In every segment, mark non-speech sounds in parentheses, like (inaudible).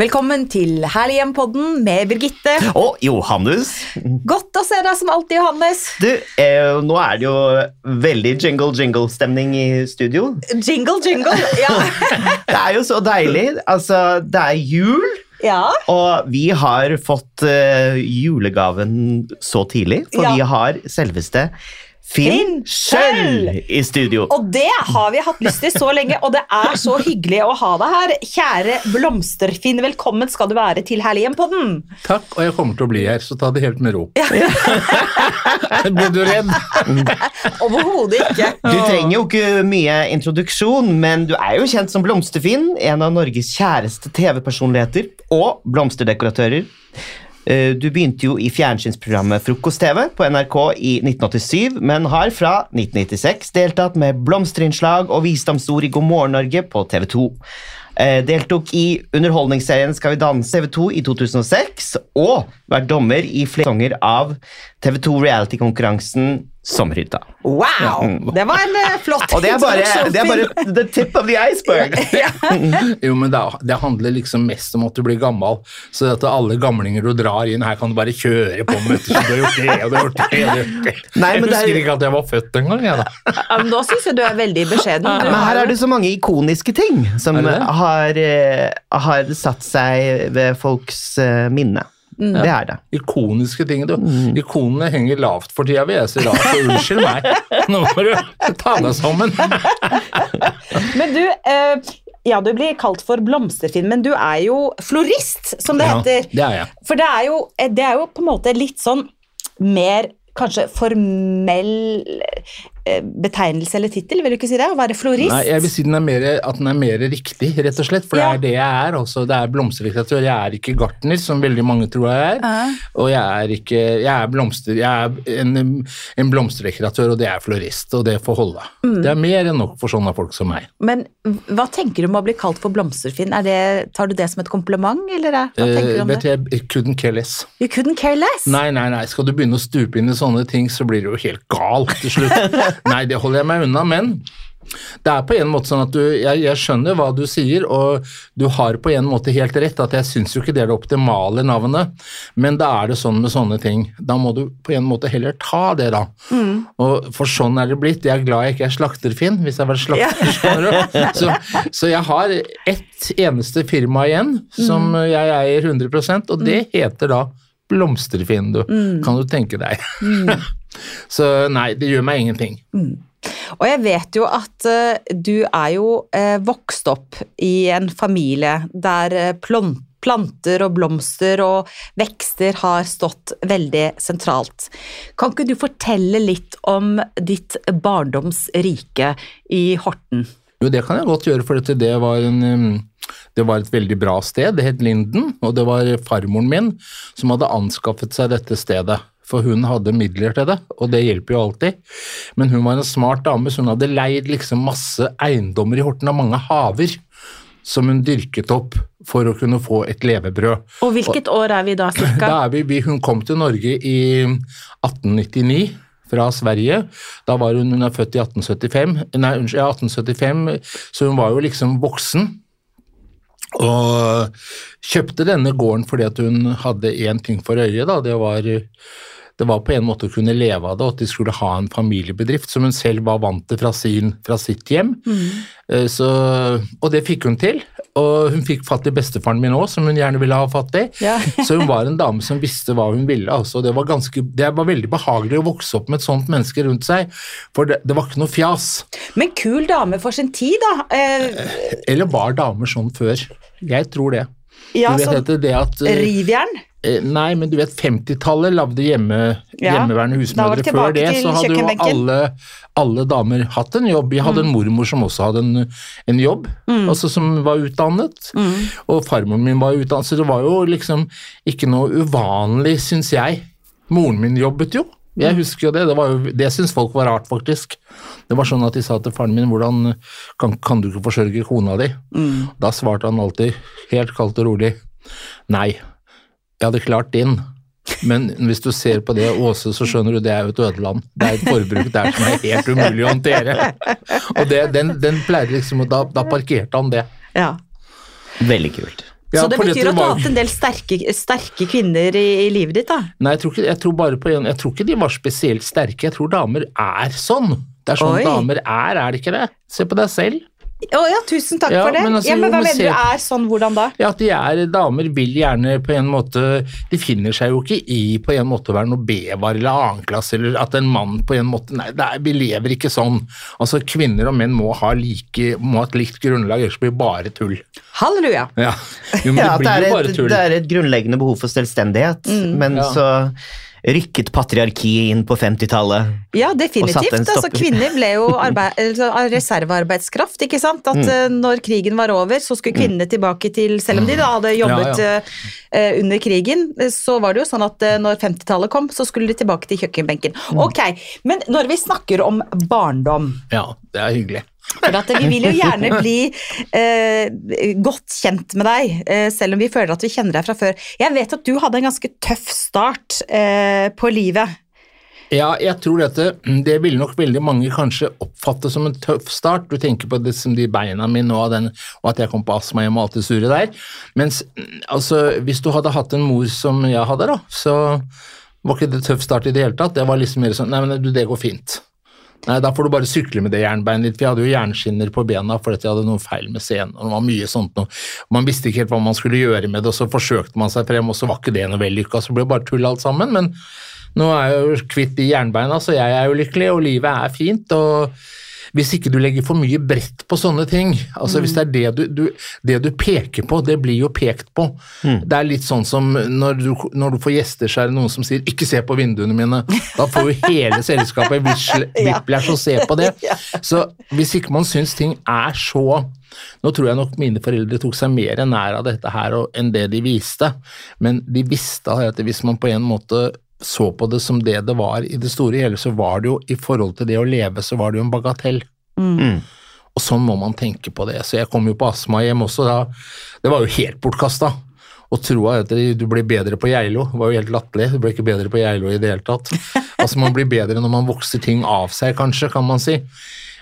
Velkommen til Herlig hjem-podden med Birgitte. Og Johannes. Godt å se deg som alltid, Johannes. Du, eh, nå er det jo veldig jingle-jingle-stemning i studio. Jingle, jingle. Ja. (laughs) Det er jo så deilig. Altså, det er jul, ja. og vi har fått uh, julegaven så tidlig, for Ja. vi har selveste Finn Sølv i studio. Og det har vi hatt lyst til så lenge, og det er så hyggelig å ha deg her. Kjære Blomsterfinn, velkommen skal du være til Herlig hjem-podden. Takk, og jeg kommer til å bli her, så ta det helt med ro. (laughs) Ble du redd? Overhodet ikke. Du trenger jo ikke mye introduksjon, men du er jo kjent som Blomsterfinn, en av Norges kjæreste TV-personligheter og blomsterdekoratører. Eh, Du begynte jo i fjernsynsprogrammet Frokost-TV på NRK i 1987, men har fra 1996 deltatt med blomsterinnslag og visdomsord i God morgen Norge på TV 2. Eh, Deltok i underholdningsserien Skal vi danse TV 2 i 2006, og vært dommer i flere sesonger av TV 2 reality-konkurransen Sommerhytta. Wow! Det var en eh, flott Og det er bare, det er bare the tip of the iceberg. (laughs) (laughs) Jo, men det, det handler liksom mest om at du blir gammel, så at alle gamlinger du drar inn her, kan du bare kjøre på med. vet du, så Du har gjort det, og du har gjort det, har gjort det. Nei, jeg husker det er- ikke at jeg var født engang, jeg da. Ja, men nå syns jeg du er veldig beskjeden. Du Men her er det så mange ikoniske ting som har, eh, har satt seg ved folks eh, minne. Det er det. Ikoniske ting. Du. Mm. Ikonene henger lavt for tida, vil jeg si unnskyld meg. Nå må du ta deg sammen. (laughs) Men du, eh, ja, du blir kalt for Blomsterfinn, men du er jo florist, som det heter. Ja, det er jeg. For det er, jo, eh, det er jo på en måte litt sånn mer kanskje formell eh, betegnelse eller tittel, vil du ikke si det? Å være florist? Nei, jeg vil si den er mer, at den er mer riktig, rett og slett. For Ja. det er det jeg er. Også. det er blomsterdekoratør. Jeg er ikke gartner, som veldig mange tror jeg er. Ja. Og jeg er ikke Jeg er blomster... Jeg er en, en blomsterdekoratør, og det er florist, og det får holde. Mm. Det er mer enn nok for sånne folk som meg. Men hva tenker du om å bli kalt for Blomsterfinn? Er det, tar du det som et kompliment, eller er- hva tenker du Eh, om vet det? du, jeg couldn't care less. You couldn't care less? Nei, nei, nei, skal du begynne å stupe inn i sånne ting, så blir det jo helt gal til slutt. (laughs) nei, det holder jeg meg unna, men det er på en måte sånn at du, jeg, jeg skjønner hva du sier, og du har på en måte helt rett, at jeg syns jo ikke det er det optimale navnet, men da er det sånn med sånne ting. Da må du på en måte heller ta det, da. Og for sånn er det blitt. Jeg er glad jeg ikke er slakterfinn, hvis jeg var slakter. skjønner du? (laughs) Så, så jeg har ett eneste firma igjen som jeg eier 100% og det heter da Blomsterfinn, du. Kan du tenke deg. (laughs) så nei, det gjør meg ingenting. Og jeg vet jo at uh, du er jo uh, vokst opp i en familie der uh, planter og blomster og vekster har stått veldig sentralt. Kan ikke du fortelle litt om ditt barndomsrike i Horten? Jo, det kan jeg godt gjøre, for det var en det var et veldig bra sted, det het Linden, og det var farmoren min som hadde anskaffet seg dette stedet. For hun hadde midler til det, og det hjelper jo alltid. Men hun var en smart dame, så hun hadde leid liksom masse eiendommer i Horten av mange haver. Som hun dyrket opp for å kunne få et levebrød. Og hvilket år er vi da, (clears throat) cirka? Da er vi, vi, hun kom til Norge i 1899 fra Sverige. Da var hun, hun er født i 1875, nei, unnskyld, ja, 1875, så hun var jo liksom voksen. Og kjøpte denne gården fordi at hun hadde én ting for øye, da. Det var, det var på en måte å kunne leve av det, og at de skulle ha en familiebedrift som hun selv var vant til fra, sin, fra sitt hjem. Mm. Så, og det fikk hun til. Og hun fikk fatt i bestefaren min òg, som hun gjerne ville ha fatt i. Ja. (laughs) Så hun var en dame som visste hva hun ville. Altså, det, var ganske, det var veldig behagelig å vokse opp med et sånt menneske rundt seg, for det, det var ikke noe fjas. Men kul dame for sin tid, da. Eh, Eller var damer sånn før? Jeg tror det. ja, du vet sånn det at eh, rivjern. Eh, Nei, men du vet 50-tallet lagde hjemme, Ja, hjemmeværende husmødre. Før det så hadde jo alle, alle damer hatt en jobb. Jeg hadde en mormor som også hadde en, en jobb, altså som var utdannet. Og farmoren min var utdannet, så det var jo liksom ikke noe uvanlig, syns jeg. Moren min jobbet jo. Jeg husker jo det. Det, var jo, det syns folk var rart, faktisk. Det var sånn at de sa til faren min hvordan kan, kan du ikke forsørge kona di? Da svarte han alltid helt kaldt og rolig nei. Jeg hadde klart din. Men hvis du ser på det Åse, så skjønner du det er jo et ødeland. Det er et forbruk der som er helt umulig å håndtere. Og det, den, den pleide liksom, og da, da parkerte han det. Ja. Veldig kult. Ja, så det betyr at du har hatt en del sterke, sterke kvinner i, i livet ditt, da? Nei, jeg tror, ikke, jeg, tror bare på en, jeg tror ikke de var spesielt sterke. Jeg tror damer er sånn. Det er sånn Oi. damer er, er det ikke det? Se på deg selv. Å ja, tusen takk Ja, for det. men altså, ja, men jo, hva men mener du er sånn, hvordan da? Ja, at de er damer vil gjerne på en måte De finner seg jo ikke i på en måte å være noe B-var eller annenklasse, eller at en mann på en måte Nei, det er, vi lever ikke sånn. Altså, kvinner og menn må ha, like, må ha et likt grunnlag, ellers blir det bare tull. Halleluja. Ja, jo, men Ja, det det, blir jo er bare et, tull. det er et grunnleggende behov for selvstendighet, men Ja. så rykket patriarkiet inn på 50-tallet. Ja, definitivt. Altså, kvinner ble jo (laughs) altså, reservearbeidskraft, ikke sant. At Mm. eh, når krigen var over, så skulle kvinnene tilbake til Selv om de da hadde jobbet Ja, ja. eh, under krigen, eh, så var det jo sånn at eh, når 50-tallet kom, så skulle de tilbake til kjøkkenbenken. Mm. Ok, men når vi snakker om barndom Ja, det er hyggelig. For at vi vil jo gjerne bli eh, godt kjent med deg, eh, selv om vi føler at vi kjenner deg fra før. Jeg vet at du hadde en ganske tøff start eh, på livet. Ja, jeg tror dette, det ville nok veldig mange kanskje oppfatte som en tøff start. Du tenker på det som de beina mine og, den, og at jeg kom på astma hjem og alt det surre der. Mens altså, hvis du hadde hatt en mor som jeg hadde, da, så var ikke det tøff start i det hele tatt. Det var liksom mer sånn Nei, men du, det går fint. Nei, da får du bare sykle med det jernbeinet ditt. Vi hadde jo jernskinner på bena fordi jeg hadde noe feil med scenen. og det var mye sånt. Man visste ikke helt hva man skulle gjøre med det, og så forsøkte man seg frem, og så var ikke det noe vellykka. Så ble det bare tull alt sammen. Men nå er jeg jo kvitt de jernbeina, så jeg er jo lykkelig, og livet er fint. og hvis ikke du legger for mye brett på sånne ting, altså hvis det er det du, du, det du peker på, det blir jo pekt på. Det er litt sånn som når du, når du får gjester, så er det noen som sier 'ikke se på vinduene mine'. Da får jo hele selskapet whiplash (laughs) og se på det. (laughs) Så hvis ikke man syns ting er så Nå tror jeg nok mine foreldre tok seg mer nær av dette her enn det de viste, men de visste at hvis man på en måte så på det som det det var i det store hele, så var det jo i forhold til det å leve, så var det jo en bagatell. Og sånn må man tenke på det. Så jeg kom jo på astmahjem også da. Det var jo helt bortkasta. Å tro at du blir bedre på Geilo var jo helt latterlig. Du ble ikke bedre på Geilo i det hele tatt. (laughs) Altså Man blir bedre når man vokser ting av seg, kanskje, kan man si.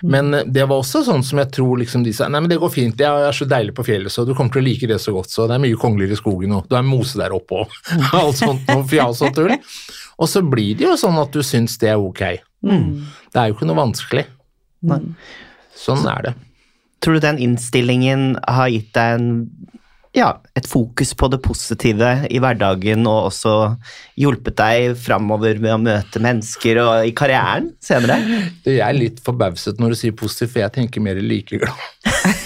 Men eh, det var også sånn som jeg tror liksom de sa Nei, men det går fint, jeg er så deilig på fjellet, så du kommer til å like det så godt, så det er mye kongler i skogen, og du er mose der oppe og (laughs) alt sånt noe fjas og tull. Og så blir det jo sånn at du syns det er ok. Det er jo ikke noe vanskelig. Nei. Sånn er det. Tror du den innstillingen har gitt deg en, ja, et fokus på det positive i hverdagen, og også hjulpet deg framover med å møte mennesker og i karrieren senere? (laughs) Du, jeg er litt forbauset når du sier positiv, for jeg tenker mer likeglad.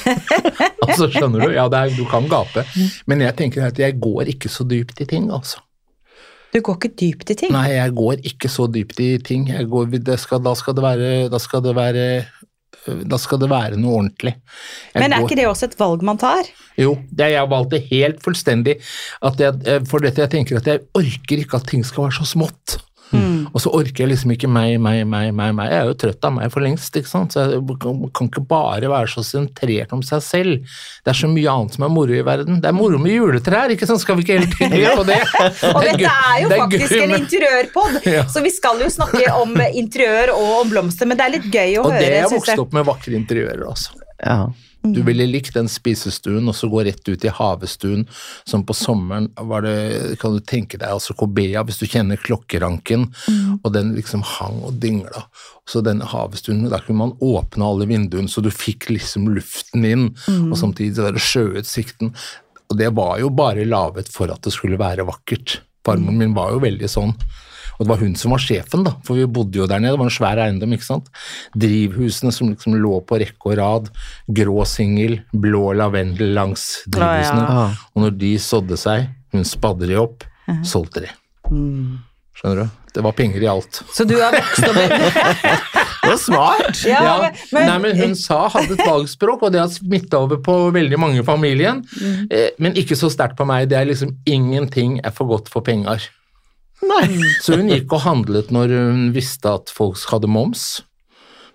(laughs) altså, skjønner du? Ja, det er, du kan gape, men jeg tenker at jeg går ikke så dypt i ting, altså. Du går ikke dypt i ting. Nei, jeg går ikke så dypt i ting. Jeg går, det skal, da, skal det være, da skal det være da skal det være noe ordentlig. Jeg Men er går- ikke det også et valg man tar? Jo, det jeg valgte helt fullstendig. At jeg, eh, for dette jeg tenker at jeg orker ikke at ting skal være så smått. Og så orker jeg liksom ikke meg, meg, meg, meg, meg. Jeg er jo trøtt av meg for lengst, ikke sant. Så jeg kan, kan ikke bare være så sentrert om seg selv. Det er så mye annet som er moro i verden. Det er moro med juletrær, ikke sant. Skal vi ikke hele tiden gjøre på det? (laughs) Og Det dette er jo det faktisk gøy en med- interiørpod, Ja. så vi skal jo snakke om interiør og om blomster, men det er litt gøy å Og høre, Og det er jeg. opp med vakre interiører, altså. Ja. Du ville likt den spisestuen, og så gå rett ut i havestuen, som på sommeren var det, kan du tenke deg, altså Kobea, hvis du kjenner klokkeranken, og den liksom hang og dingla. Så denne havestuen, der kunne man åpne alle vinduene, så du fikk liksom luften inn, og samtidig så var det sjøutsikten. Og det var jo bare laget for at det skulle være vakkert. Farmoren min var jo veldig sånn. Og det var hun som var sjefen, da, for vi bodde jo der nede, det var en svær eiendom, ikke sant. Drivhusene som liksom lå på rekke og rad, grå singel, blå lavendel langs drivhusene. ja. Og når de sådde seg, hun spadde de opp, solgte de. Skjønner du? Det var penger i alt. Så du har vokst opp (laughs) Det var smart! ja, Ja, men, men, Nei, men hun sa hadde et valgspråk, og det har smitta over på veldig mange i familien. Mm. Eh, men ikke så sterkt på meg. Det er liksom ingenting er for godt for penger. Nei. Så hun gikk og handlet når hun visste at folk hadde moms,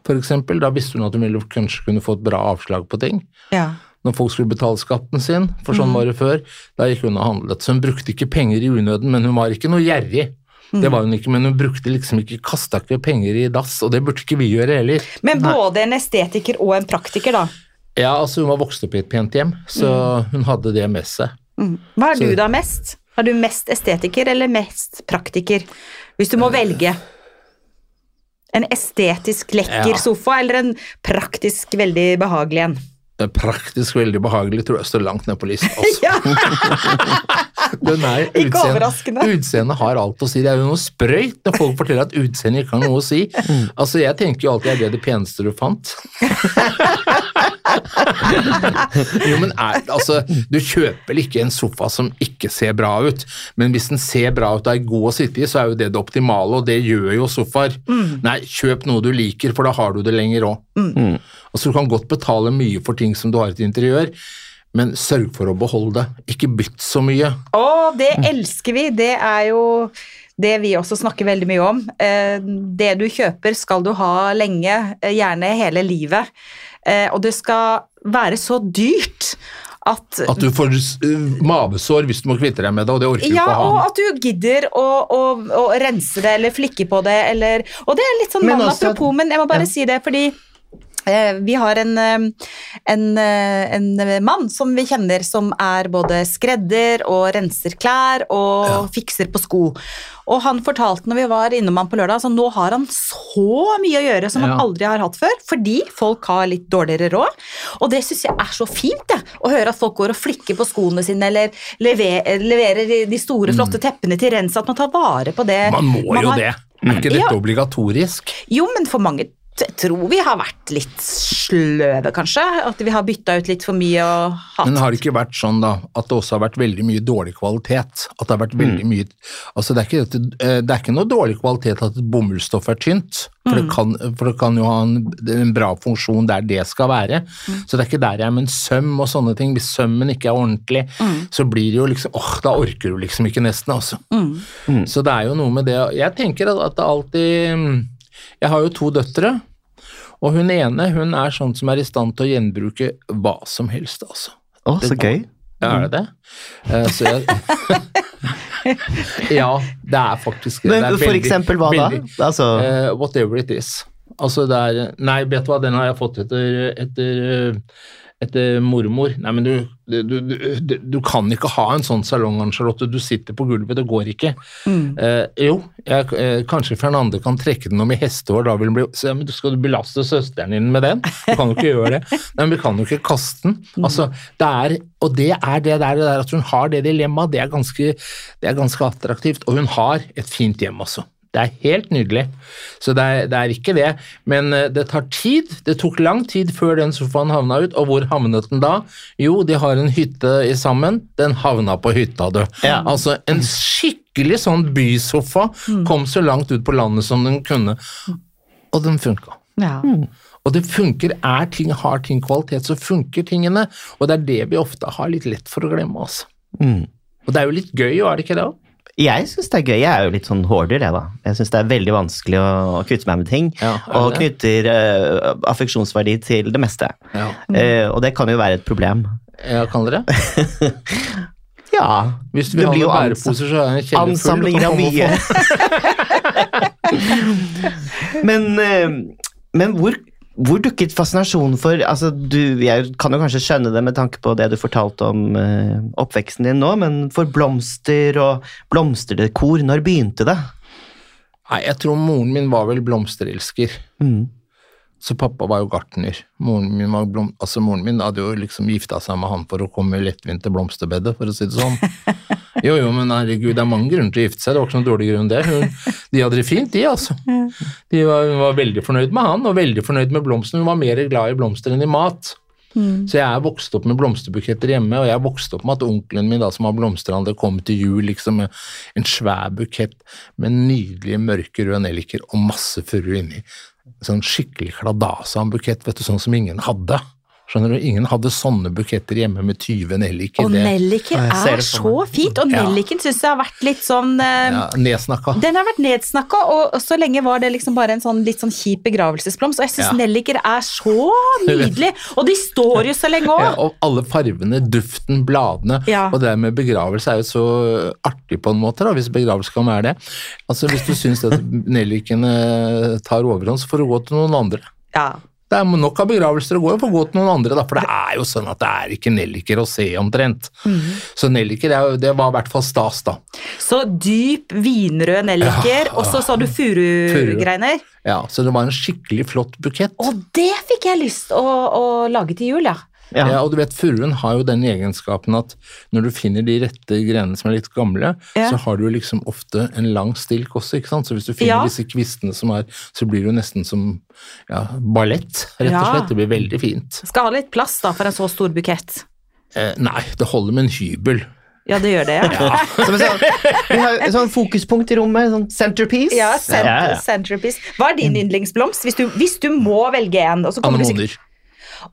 eksempel. Da visste hun at hun ville kanskje kunne få et bra avslag på ting. ja. Når folk skulle betale skatten sin, for sånn var det før, da gikk hun og handlet. Så hun brukte ikke penger i unøden, men hun var ikke noe gjerrig. Det var hun ikke, men hun brukte liksom ikke, kasta ikke penger i dass, og det burde ikke vi gjøre heller. men både en estetiker og en praktiker, da. Ja, altså hun var vokst opp i et pent hjem, så hun hadde det med seg. Hva er Så- du da mest? Er du mest estetiker eller mest praktiker? Hvis du må velge. En estetisk lekker Ja. sofa eller en praktisk veldig behagelig en? Praktisk veldig behagelig, tror jeg står langt ned på. (laughs) Ja, (laughs) Den er utseende-. Utseendet har alt å si. Det er jo noe sprøyt når folk forteller at utseendet ikke har noe å si. Altså, Jeg tenker jo alltid er det det peneste du fant. (laughs) jo, men er, altså, Du kjøper vel ikke en sofa som ikke ser bra ut, men hvis den ser bra ut og er god å sitte i, så er jo det det optimale, og det gjør jo sofaer. Nei, kjøp noe du liker, for da har du det lenger òg. Altså, du kan godt betale mye for ting som du har i et interiør, men sørg for å beholde det. Ikke bytt så mye. Å, det elsker vi. Det er jo det vi også snakker veldig mye om. Eh, Det du kjøper skal du ha lenge, eh, gjerne hele livet. Eh, Og det skal være så dyrt at At du får mavesår hvis du må kvitte deg med det, og det orker du ja, ikke å og at du gidder å, å, å rense det eller flikke på det, eller Og det er litt sånn mann også- apropos, men jeg må bare ja. si det, fordi eh, vi har en, eh, en, en mann som vi kjenner som er både skredder og renser klær og Ja. fikser på sko. Og han fortalte når vi var innom han på lørdag, så nå har han så mye å gjøre som han aldri har hatt før, fordi folk har litt dårligere råd. Og det syns jeg er så fint, det, å høre at folk går og flikker på skoene sine, eller lever, leverer de store, flotte teppene til rens, at man tar vare på det. Mm. Man må jo har- det. Er ikke dette Ja. obligatorisk? Jo, men for mange tror vi har vært litt sløve, kanskje. At vi har bytta ut litt for mye og hatt Men har det ikke vært sånn da, at det også har vært veldig mye dårlig kvalitet? At det har vært veldig mye Altså det er ikke, eh, det er ikke noe dårlig kvalitet at et bomullsstoff er tynt, for, det, kan, for det kan jo ha en, en bra funksjon der det skal være. Så det er ikke der jeg er, men søm og sånne ting, hvis sømmen ikke er ordentlig, så blir det jo liksom åh, da orker du liksom ikke nesten, altså. Så det er jo noe med det Jeg tenker at, at det alltid Jeg har jo to døtre. Og hun ene hun er sånn som er i stand til å gjenbruke hva som helst, altså. Å, så gøy. Ja, er det det? Uh, så jeg (laughs) Ja, det er faktisk det. Men er for veldig- eksempel hva da? Altså, Uh, whatever it is. Altså det er Nei, vet du hva, den har jeg fått etter, etter, eh, etter mormor. Nei, men du, du, du, du, du kan ikke ha en sånn salong, Charlotte. Du sitter på gulvet, det går ikke. Eh, jo, jeg, eh, kanskje Fernande kan trekke den om i hestehår, da vil den bli så, men Skal du belaste søsteren din med den? Du kan jo ikke gjøre det. (laughs) Nei, men vi kan jo ikke kaste den. Altså, det er, og det er det der, det der at hun har det dilemmaet, det er ganske, det er ganske attraktivt. Og hun har et fint hjem, altså. Det er helt nydelig. Så det er, det er ikke det. Men eh, det tar tid. Det tok lang tid før den sofaen havna ut, og hvor havnet den da? Jo, de har en hytte i sammen. Den havna på hytta, du. Ja. Altså en skikkelig sånn bysofa kom så langt ut på landet som den kunne. Og den funka. Ja. Og det funker, er ting, har ting kvalitet, så funker tingene. Og det er det vi ofte har litt lett for å glemme, altså. mm. Og det er jo litt gøy, er det ikke det? Jeg syns det er gøy. Jeg er jo litt sånn hoarder, jeg, da. Jeg syns det er veldig vanskelig å kvitte meg med ting. Ja, og knytter uh, affeksjonsverdi til det meste. Ja. Uh, og det kan jo være et problem. Ja, kan dere? (laughs) Ja. Hvis vi vil jo bæreposer, så er det. Du Ansamlinger av mye. (laughs) men uh, men hvor, hvor dukket fascinasjonen for altså du, Jeg kan jo kanskje skjønne det med tanke på det du fortalte om uh, oppveksten din nå, men for blomster og blomsterdekor, når begynte det? Nei, jeg tror moren min var vel blomsterelsker. Mm. Så pappa var jo gartner. Moren min, blom, altså moren min hadde jo liksom gifta seg med han for å komme lettvint til blomsterbedet, for å si det sånn. (laughs) Jo, jo, men herregud, det er mange grunner til å gifte seg, det var ikke noen dårlig grunn det. De hadde det fint, de, altså. De var, hun var veldig fornøyd med han, og veldig fornøyd med blomstene. Hun var mer glad i blomster enn i mat. Så jeg er vokst opp med blomsterbuketter hjemme, og jeg er vokst opp med at onkelen min da, som har blomsterhandel, kom til jul liksom med en svær bukett med nydelige mørke røde nelliker og masse furu inni. Sånn skikkelig kladasa en bukett, vet du, sånn som ingen hadde. Skjønner du, Ingen hadde sånne buketter hjemme med 20 nelliker. Og nelliker Ja, er så fint, og Ja. nelliken syns jeg har vært litt sånn eh, ja, Nedsnakka. Den har vært nedsnakka, og så lenge var det liksom bare en sånn litt sånn kjip begravelsesblomst. Og jeg syns Ja. nelliker er så (laughs) nydelig, og de står jo så lenge Ja, og alle fargene, duften, bladene. Ja. Og det med begravelse er jo så artig på en måte, da, hvis begravelse kan være det. Altså Hvis du syns at (laughs) nellikene tar overhånd, så får du gå til noen andre. Ja. Det er nok av begravelser å gå, få gå til noen andre, da, for det er jo sånn at det er ikke nelliker å se omtrent. Så nelliker, det, det var i hvert fall stas, da. Så dyp vinrød nelliker, og så sa du furugreiner. Ja, Så det var en skikkelig flott bukett. Og det fikk jeg lyst å, å lage til jul, ja. Ja. Ja, og du vet, Furuen har jo den egenskapen at når du finner de rette grenene som er litt gamle, Ja. så har du jo liksom ofte en lang stilk også, ikke sant. Så hvis du finner Ja. disse kvistene som er, så blir det jo nesten som ja, ballett, rett og Ja. slett. Det blir veldig fint. Skal ha litt plass da for en så stor bukett. Eh, nei, det holder med en hybel. Ja, det gjør det, ja. (laughs) Som en sånn, vi har et sånn fokuspunkt i rommet, sånn centerpiece. Ja, cent Ja, ja. Centerpiece. Hva er din yndlingsblomst, hvis du, hvis du må velge en? Anemoner.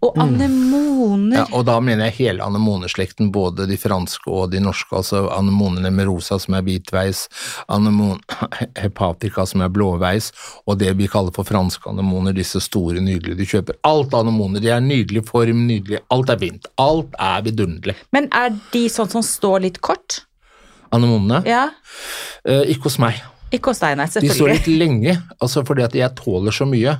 Og anemoner. Ja, og da mener jeg hele anemoneslekten, både de franske og de norske. Altså anemonene med rosa som er hvitveis, anemon (coughs) hepatica som er blåveis, og det vi kaller for franske anemoner, disse store, nydelige du kjøper. Alt anemoner, de er nydelig form, nydelig, alt er fint. Alt er vidunderlig. Men er de sånn som står litt kort? Anemonene, Ja. eh, ikke hos meg. Ikke hos deg, nei, De står litt lenge, altså fordi at jeg tåler så mye.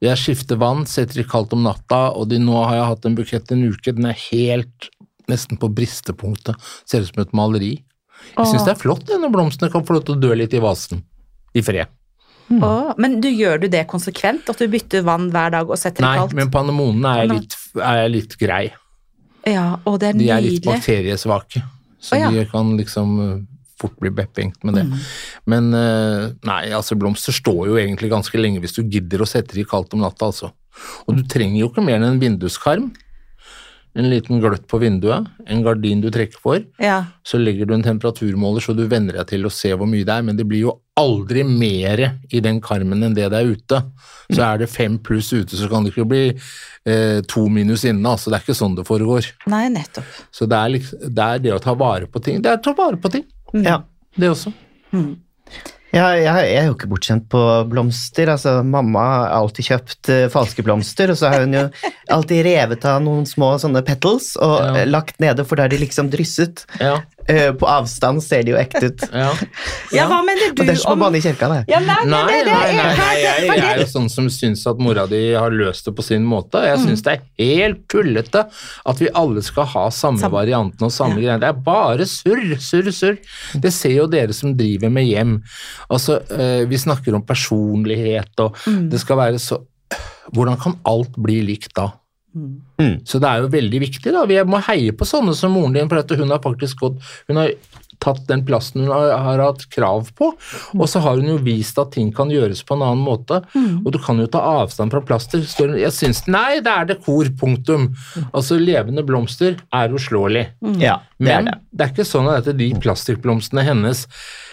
Jeg skifter vann, setter i kaldt om natta, og de, nå har jeg hatt en bukett en uke. Den er helt nesten på bristepunktet. Ser ut som et maleri. Jeg syns det er flott det, når blomstene kan få lov til å dø litt i vasen. I fred. Åh, men du, gjør du det konsekvent? At du bytter vann hver dag og setter Nei, det kaldt? Nei, men på anemonene er litt, er litt grei. Ja, og det er nydelig. De er litt bakteriesvake, så Å, ja. de kan liksom fort bli bepphengt med det. Men uh, nei, altså blomster står jo egentlig ganske lenge hvis du gidder å sette de kaldt om natta, altså. Og du trenger jo ikke mer enn en vinduskarm. En liten gløtt på vinduet, en gardin du trekker for, Ja. så legger du en temperaturmåler så du venner deg til å se hvor mye det er, men det blir jo aldri mer i den karmen enn det det er ute. Så er det fem pluss ute, så kan det ikke bli eh, to minus inne, altså det er ikke sånn det foregår. Nei, nettopp. Så det er, liksom, det er det å ta vare på ting. Det er å ta vare på ting, Ja. det også. Ja, jeg, jeg er jo ikke bortskjemt på blomster. altså Mamma har alltid kjøpt uh, falske blomster, og så har hun jo alltid revet av noen små sånne petals og Ja. lagt nede, for da er de liksom drysset. Ja, Eh, på avstand ser de jo ekte ut. ja. Ja, hva mener du Og det er som å om i kirka, det. ja, nei, nei, Nei, det, det, nei, nei, er- nei, jeg, jeg er jo sånn som syns at mora di har løst det på sin måte. Jeg syns det er helt tullete at vi alle skal ha samme varianten og samme greier. Det er bare surr, surr, surr. Det ser jo dere som driver med hjem. Altså, eh, vi snakker om personlighet, og det skal være så Hvordan kan alt bli likt da? Mm. Så det er jo veldig viktig. da. Vi må heie på sånne som moren din, for at hun har faktisk gått Hun har tatt den plassen hun har, har hatt krav på, og så har hun jo vist at ting kan gjøres på en annen måte. Og du kan jo ta avstand fra plaster. Står, jeg syns Nei, det er dekor, punktum. Altså, levende blomster er uslåelig. Ja, det er Men det. det er ikke sånn at de plastikkblomstene hennes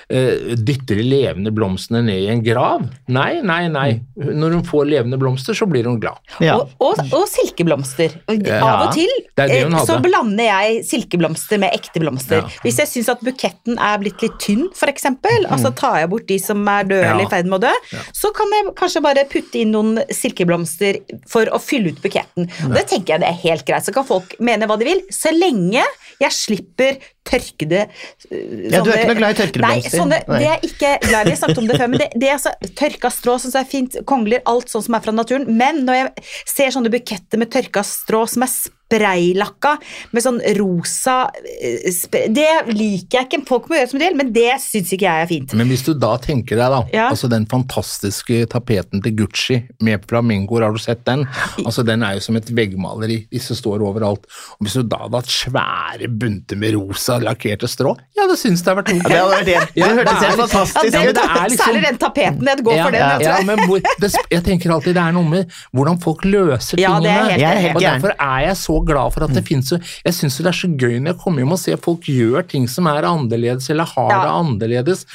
eh, dytter de levende blomstene ned i en grav. Nei, nei, nei. Når hun får levende blomster, så blir hun glad. Ja. Og, og, og silkeblomster. Av og til Det det eh, så blander jeg silkeblomster med ekte blomster. Ja. Hvis jeg syns at buketten er blitt litt tynn, f.eks., altså tar jeg bort de som er døde Ja. eller i ferd med å dø, så kan jeg kanskje bare putte inn noen silkeblomster for å fylle ut buketten. Og det tenker jeg det er helt greit. Så kan folk mene hva de vil, så lenge jeg slipper tørkede sånne, Ja, du er ikke noe glad i tørkede blomster. Nei. det er ikke glad i. Har snakket om det før, men det, det er altså tørka strå som er fint, kongler, alt sånn som er fra naturen. Men når jeg ser sånne buketter med tørka strå som er spraylakka med sånn rosa eh, Det liker jeg ikke. Folk må gjøre som de vil, men det syns ikke jeg er fint. Men hvis du da tenker deg da, Ja. altså den fantastiske tapeten til Gucci med flamingoer, har du sett den? Altså Den er jo som et veggmaleri, disse står overalt. Og Hvis du da hadde hatt svære bunter med rosa lakkerte strå, ja, det syns det har vært Ja, det hadde vært det. Det hørtes er helt fantastisk ut. det liksom- Særlig den tapeten. Jeg går for den. ja, ja, men hvor, det, jeg tenker alltid det er noe med hvordan folk løser Ja, det er tingene. Jeg er og. Derfor er jeg så glad for at det finnes så Jeg syns det er så gøy når jeg kommer hjem og ser folk gjør ting som er annerledes, eller har Ja. det annerledes.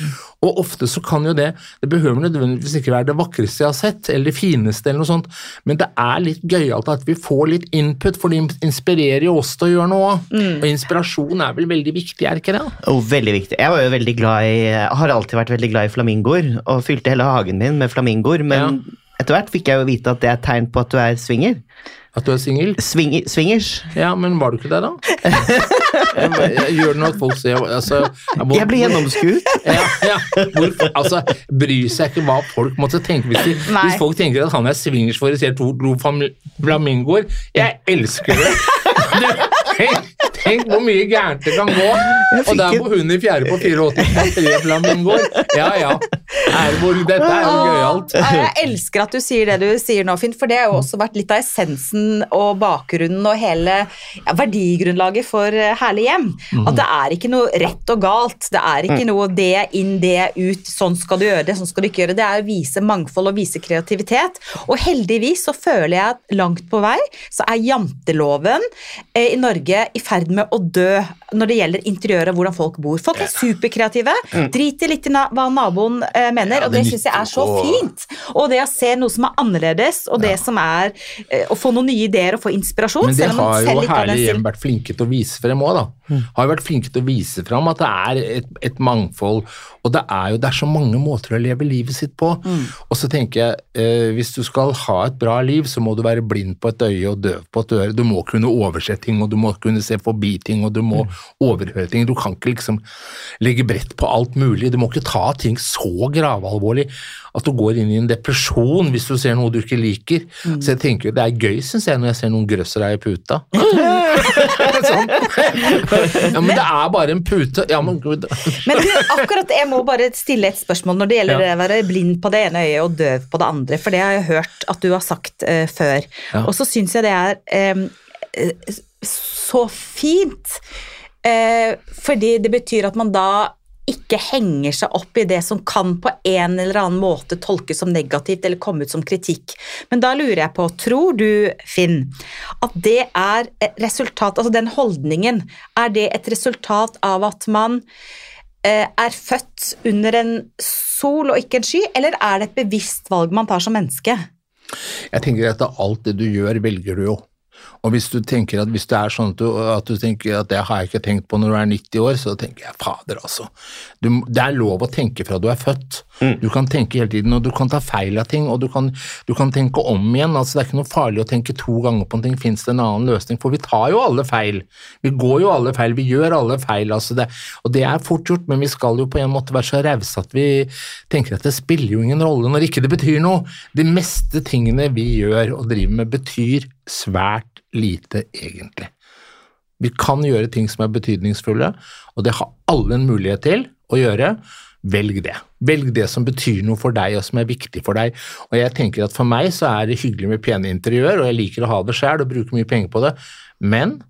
Og ofte så kan jo det Det behøver nødvendigvis ikke være det vakreste jeg har sett, eller det fineste, eller noe sånt, men det er litt gøyalt at vi får litt input, for det inspirerer jo oss til å gjøre noe. Og inspirasjon er vel veldig viktig, er ikke det? Oh, veldig viktig. Jeg var jo veldig glad i, har alltid vært veldig glad i flamingoer, og fylte hele hagen min med flamingoer, men etter hvert fikk jeg jo vite at det er et tegn på at du er swinger. At du er singel? Swing, swingers. Ja, men var du ikke det, da? (laughs) Jeg, jeg gjør det nå at folk ser altså, hvor- Jeg blir gjennomskuet. Ja, ja. Altså, bryr seg ikke hva folk måtte tenke. Hvis, de, hvis folk tenker at han er swingers for å se to flamingoer Jeg elsker det! (laughs) Tenk, tenk hvor mye gærent det kan gå. Og der bor hun i fjerde på 84 som har tre flamingoer. Ja ja. Erborg, dette er jo gøyalt. Jeg elsker at du sier det du sier nå, Finn, for det har jo også vært litt av essensen og bakgrunnen og hele ja, verdigrunnlaget for eh, Herlig hjem. At det er ikke noe rett og galt. Det er ikke noe det inn, det ut, sånn skal du gjøre det, sånn skal du ikke gjøre det. Det er å vise mangfold og vise kreativitet. Og heldigvis så føler jeg at langt på vei så er janteloven eh, i Norge i ferd med å dø når det gjelder interiøret og hvordan folk bor. Folk er superkreative, driter litt i hva naboen eh, mener, Ja, og det det syns jeg er så fint. Og det å se noe som er annerledes, og det som er eh, å få noen nye ideer og få inspirasjon. Men det har jo Herlig hjem vært flinke til å vise frem òg, da. Har jo vært flinke til å vise frem at det er et, et mangfold, og det er jo det er så mange måter å leve livet sitt på. Og så tenker jeg, eh, hvis du skal ha et bra liv, så må du være blind på et øye og døv på et øre. Du må kunne overse ting, og du må kunne se forbi ting, og du må overhøre ting. Du kan ikke liksom legge brett på alt mulig. Du må ikke ta ting så gravalvorlig at du går inn i en depresjon hvis du ser noe du ikke liker. Så jeg tenker det er gøy, syns jeg, når jeg ser noen grøssere i puta. sånn. (laughs) (laughs) ja, men det er bare en pute. Ja, men gud. Men du, akkurat jeg må bare stille et spørsmål når det gjelder Ja. å være blind på det ene øyet og døv på det andre, for det har jeg hørt at du har sagt uh, før. Ja. Og så syns jeg det er um, så fint, eh, fordi det betyr at man da ikke henger seg opp i det som kan på en eller annen måte tolkes som negativt eller komme ut som kritikk. Men da lurer jeg på, tror du, Finn, at det er et resultat, altså den holdningen, er det et resultat av at man eh, er født under en sol og ikke en sky, eller er det et bevisst valg man tar som menneske? Jeg tenker at alt det du gjør, velger du jo. Og hvis du tenker at hvis det er sånn at du, at du tenker at det har jeg ikke tenkt på når du er 90 år, så tenker jeg fader, altså. Du, det er lov å tenke fra du er født. Du kan tenke hele tiden, og du kan ta feil av ting, og du kan, du kan tenke om igjen. altså Det er ikke noe farlig å tenke to ganger på en ting. Fins det en annen løsning? For vi tar jo alle feil. Vi går jo alle feil, vi gjør alle feil. altså det, Og det er fort gjort, men vi skal jo på en måte være så rause at vi tenker at det spiller jo ingen rolle når ikke det betyr noe. De meste tingene vi gjør og driver med, betyr svært lite, egentlig. Vi kan gjøre ting som er betydningsfulle, og det har alle en mulighet til å gjøre. Velg det. Velg det som betyr noe for deg, og som er viktig for deg. Og jeg tenker at For meg så er det hyggelig med pene interiør, og jeg liker å ha det sjøl og bruke mye penger på det, men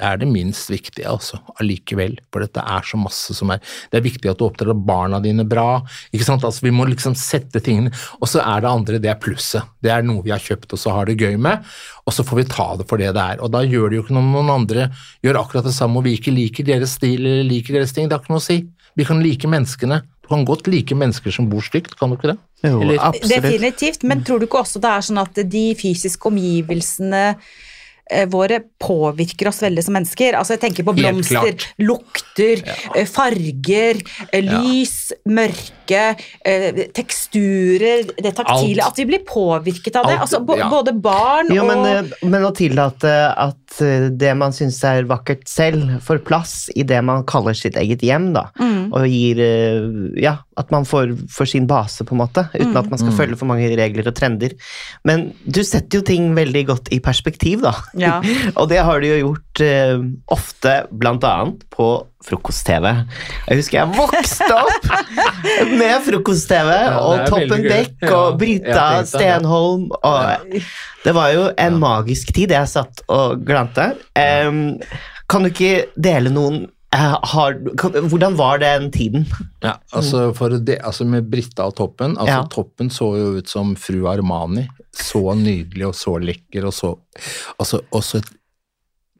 er det minst viktige, altså, allikevel. For dette er så masse som er Det er viktig at du oppdrar barna dine bra. ikke sant? Altså, Vi må liksom sette tingene Og så er det andre, det er plusset. Det er noe vi har kjøpt og så har det gøy med, og så får vi ta det for det det er. Og da gjør det jo ikke noe om noen andre gjør akkurat det samme, og vi ikke liker deres stil eller liker deres ting. Det har ikke noe å si. Vi kan like menneskene. Du kan godt like mennesker som bor stygt, kan du ikke det? Jo, Eller- absolutt. Definitivt, men tror du ikke også det er sånn at de fysiske omgivelsene våre påvirker oss veldig som mennesker. Altså jeg tenker på blomster, lukter, ja. farger, lys, lys, mørke, eh, teksturer, det taktile. Alt. At vi blir påvirket av det. Alt, Altså ja. både barn Jo, og men, men å tillate at eh, det man syns er vakkert selv, får plass i det man kaller sitt eget hjem, da. Mm. Og gir eh, Ja, at man får, får sin base, på en måte, uten at man skal følge for mange regler og trender. Men du setter jo ting veldig godt i perspektiv, da. Ja. (laughs) og det har du jo gjort eh, ofte, blant annet på frokost-TV. Jeg husker jeg vokste opp (laughs) med frokost-TV, ja, og Toppen Beck Ja, og Brita tenkte. Stenholm. Og det var jo en magisk tid jeg satt og glante. Um, kan du ikke dele noen har, Hvordan var den tiden? Ja, altså, for det, altså Med Britta og Toppen altså Ja. Toppen så jo ut som fru Armani. Så nydelig og så lekker og så altså, også et,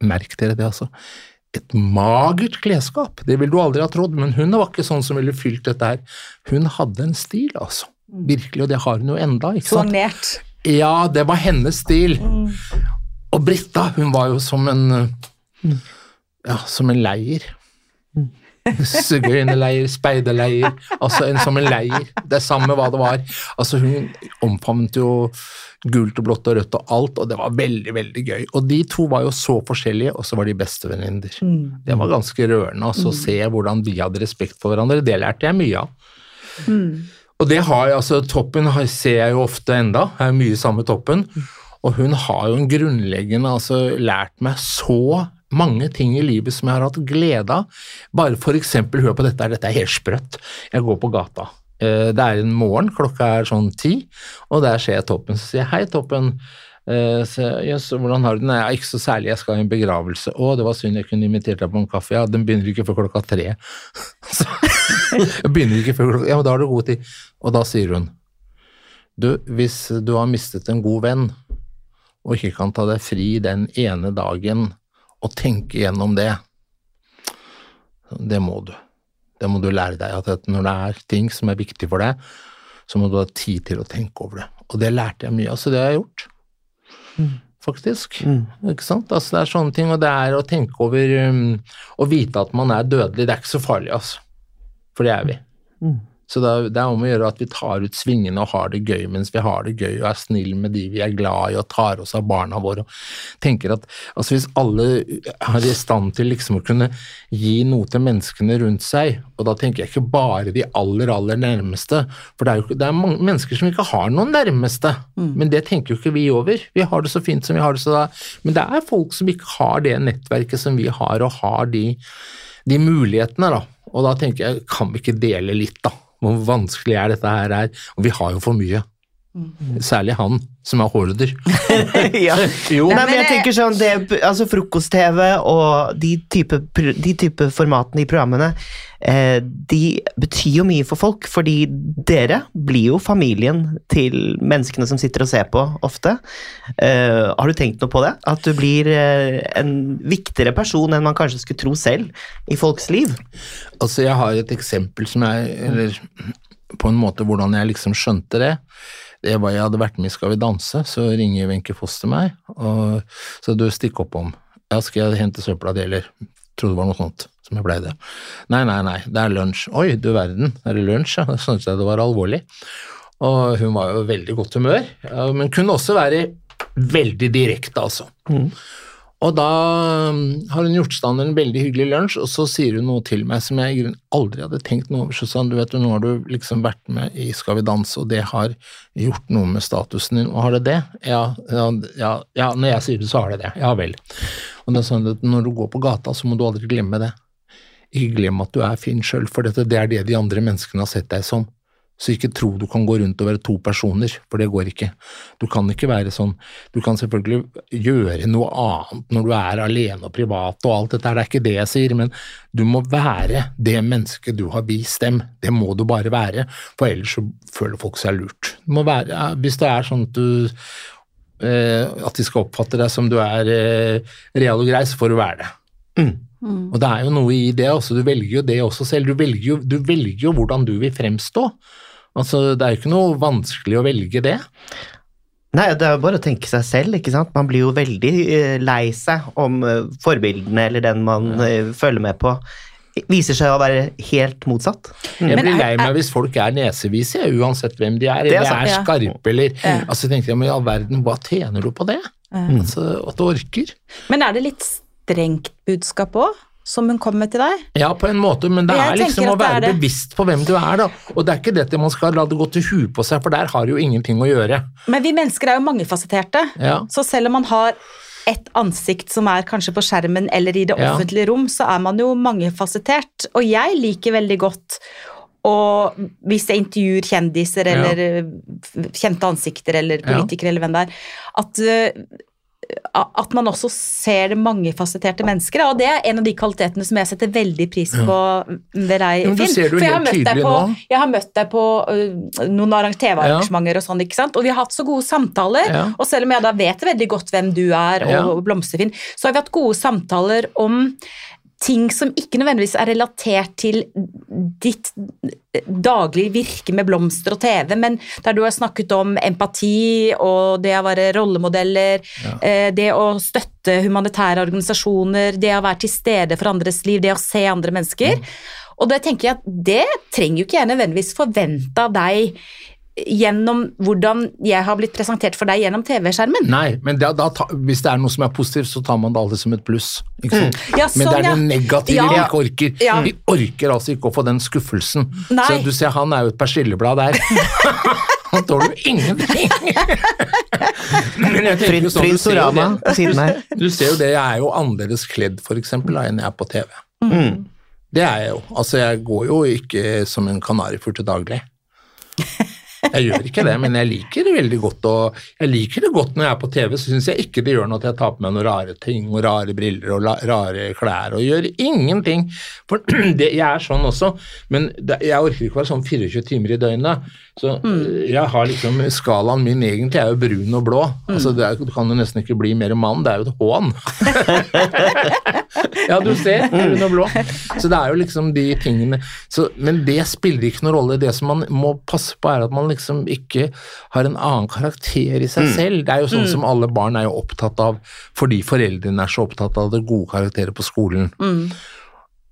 Merk dere det, altså. Et magert klesskap. Det ville du aldri ha trodd, men hun var ikke sånn som ville fylt dette her. Hun hadde en stil, altså. Virkelig, og det har hun jo enda. ikke sant? Sonert. Ja, det var hennes stil. Og Britta, hun var jo som en eh, Ja, som en leir. Sigøynerleir, speiderleir, altså en som en leir. Det er samme hva det var. Altså Hun omfavnet jo gult og blått og rødt og alt, og det var veldig, veldig gøy. Og de to var jo så forskjellige, og så var de bestevenninner. Mm. Det var ganske rørende altså, å se hvordan de hadde respekt for hverandre. Det lærte jeg mye av. Mm. Og det har jeg, altså Toppen har- ser jeg jo ofte enda, jeg er mye sammen med Toppen. Og hun har jo en grunnleggende altså lært meg så mange ting i livet som jeg har hatt glede av. Bare for eksempel, hør på dette, dette er helt sprøtt. Jeg går på gata. Eh, Det er en morgen, klokka er sånn ti, og der ser jeg Toppen. Så sier jeg hei, Toppen. Eh, Så, yes, hvordan har du det? Nei, ikke så særlig, jeg skal i en begravelse. Å, det var synd jeg kunne invitert deg på en kaffe. Ja, den begynner ikke før klokka tre. (laughs) Jeg (laughs) begynner ikke før klokka Ja, men da har du god tid. Og da sier hun Du, hvis du har mistet en god venn, og ikke kan ta deg fri den ene dagen og tenke gjennom det, det må du. Det må du lære deg, at når det er ting som er viktig for deg, så må du ha tid til å tenke over det. Og det lærte jeg mye av, så det har jeg gjort. Faktisk. Ikke sant? Altså, det er sånne ting, og det er å tenke over um, Å vite at man er dødelig, det er ikke så farlig, altså. For det er vi. Så det er, det er om å gjøre at vi tar ut svingene og har det gøy mens vi har det gøy, og er snill med de vi er glad i, og tar oss av barna våre. og tenker at altså Hvis alle er i stand til liksom å kunne gi noe til menneskene rundt seg, og da tenker jeg ikke bare de aller, aller nærmeste, for det er jo det er mange mennesker som ikke har noen nærmeste, men det tenker jo ikke vi over. Vi har det så fint som vi har det, så da Men det er folk som ikke har det nettverket som vi har, og har de, de mulighetene, da. Og da tenker jeg, kan vi ikke dele litt, da? Hvor vanskelig er dette her? er? Og vi har jo for mye. Særlig han som er horder. (laughs) ja. Jo, Nei, men jeg tenker sånn, det, altså Frokost-TV og de type, de type formatene i programmene, eh, de betyr jo mye for folk, fordi dere blir jo familien til menneskene som sitter og ser på ofte. Eh, har du tenkt noe på det? At du blir eh, en viktigere person enn man kanskje skulle tro selv i folks liv? Altså, jeg har et eksempel som jeg Eller på en måte hvordan jeg liksom skjønte det. Det var Jeg hadde vært med i Skal vi danse, så ringer Wenche Foss til meg, og så du stikk opp om. Ja, skal jeg hente søpla di, eller? Trodde det var noe sånt som jeg pleide. Nei, nei, nei, det er lunsj. Oi, du verden, er det lunsj? Ja, (laughs) skjønte jeg det var alvorlig. Og hun var jo i veldig godt humør, men kunne også være veldig direkte, altså. Og da um, har hun gjort stand en veldig hyggelig lunsj, og så sier hun noe til meg som jeg aldri hadde tenkt noe over. Hun, du vet, nå har du liksom vært med i Skal vi danse, og det har gjort noe med statusen din. Og har det det? Ja, ja, ja, ja når jeg sier det, så har det det. Ja vel. Og det er sånn at når du går på gata, så må du aldri glemme det. Ikke glem at du er fin sjøl, for dette, det er det de andre menneskene har sett deg som. Så ikke tro du kan gå rundt og være to personer, for det går ikke. Du kan ikke være sånn Du kan selvfølgelig gjøre noe annet når du er alene og privat og alt dette det er ikke det jeg sier, men du må være det mennesket du har vist dem. Det må du bare være, for ellers så føler folk seg lurt. Du må være, ja, hvis det er sånn at du eh, At de skal oppfatte deg som du er eh, real og grei, så får du være det. Og det er jo noe i det også, du velger jo det også selv. Du velger jo, du velger jo hvordan du vil fremstå. Altså, det er jo ikke noe vanskelig å velge det. Nei, det er jo bare å tenke seg selv, ikke sant. Man blir jo veldig eh, lei seg om eh, forbildene eller den man ja. følger med på, viser seg å være helt motsatt. Jeg blir lei meg hvis folk er nesevise, uansett hvem de er, Det er eller sant, er ja. skarpe, eller Ja. Altså, tenkte jeg, men i all verden, hva tjener du på det? Altså, at du orker? Men er det litt strengt budskap òg, som hun kommer med til deg? Ja, på en måte, men det Jeg er liksom å det være det. bevisst på hvem du er, da. Og det er ikke dette man skal la det gå til huet på seg, for der har det jo ingenting å gjøre. Men vi mennesker er jo mangefasetterte. Ja. Så selv om man har et ansikt som er kanskje på skjermen eller i det Ja. offentlige rom, så er man jo mangefasettert. Og jeg liker veldig godt og hvis jeg intervjuer kjendiser eller ja. kjente ansikter eller Ja. politikere eller hvem det er, at, eh, at man også ser mangefasetterte mennesker. Og det er en av de kvalitetene som jeg setter veldig pris på ved deg, Finn. For jeg har møtt deg på, jeg har møtt deg på noen TV-arrangementer og sånn, ikke sant. Og vi har hatt så gode samtaler. Og selv om jeg da vet veldig godt hvem du er, og Blomsterfinn, så har vi hatt gode samtaler om ting som ikke nødvendigvis er relatert til ditt daglige virke med blomster og TV, men der du har snakket om empati og det å være rollemodeller, ja. det å støtte humanitære organisasjoner, det å være til stede for andres liv, det å se andre mennesker. Og det tenker jeg at det trenger jo ikke jeg nødvendigvis forvente av deg gjennom hvordan jeg har blitt presentert for deg gjennom TV-skjermen. Nei, men da, da, ta- hvis det er noe som er positivt, så tar man det alltid som et pluss. Ikke sant? Ja, men det sånn, er ja. det negative Ja. vi ikke orker. Ja. Vi orker altså ikke å få den skuffelsen. Nei. Så du ser, han er jo et persilleblad der. (laughs) han tåler jo ingenting. men jeg tenker jo sånn, du Prins ser jo Orama det. på siden her. Du ser jo det, jeg er jo annerledes kledd for eksempel da, enn jeg er på TV. Mm. Det er jeg jo. Altså, jeg går jo ikke som en kanarifugl til daglig. (laughs) Jeg gjør ikke det, men jeg liker det veldig godt. Og jeg liker det godt når jeg er på TV, så syns jeg ikke det gjør noe at jeg tar på meg noen rare ting og rare briller og rare klær og gjør ingenting. For (clears throat) det, jeg er sånn også, men det, jeg orker ikke være sånn 24 timer i døgnet. Så mm. jeg har liksom Skalaen min egentlig er jo brun og blå. Altså, det er, du kan jo nesten ikke bli mer mann, det er jo et hån. (laughs) (laughs) (laughs) Ja, du ser, brun og blå. Så det er jo liksom de tingene så, Men det spiller ikke noen rolle. Det som man må passe på, er at man liksom ikke har en annen karakter i seg selv. Det er jo sånn som alle barn er jo opptatt av, fordi foreldrene er så opptatt av det gode karakterer på skolen.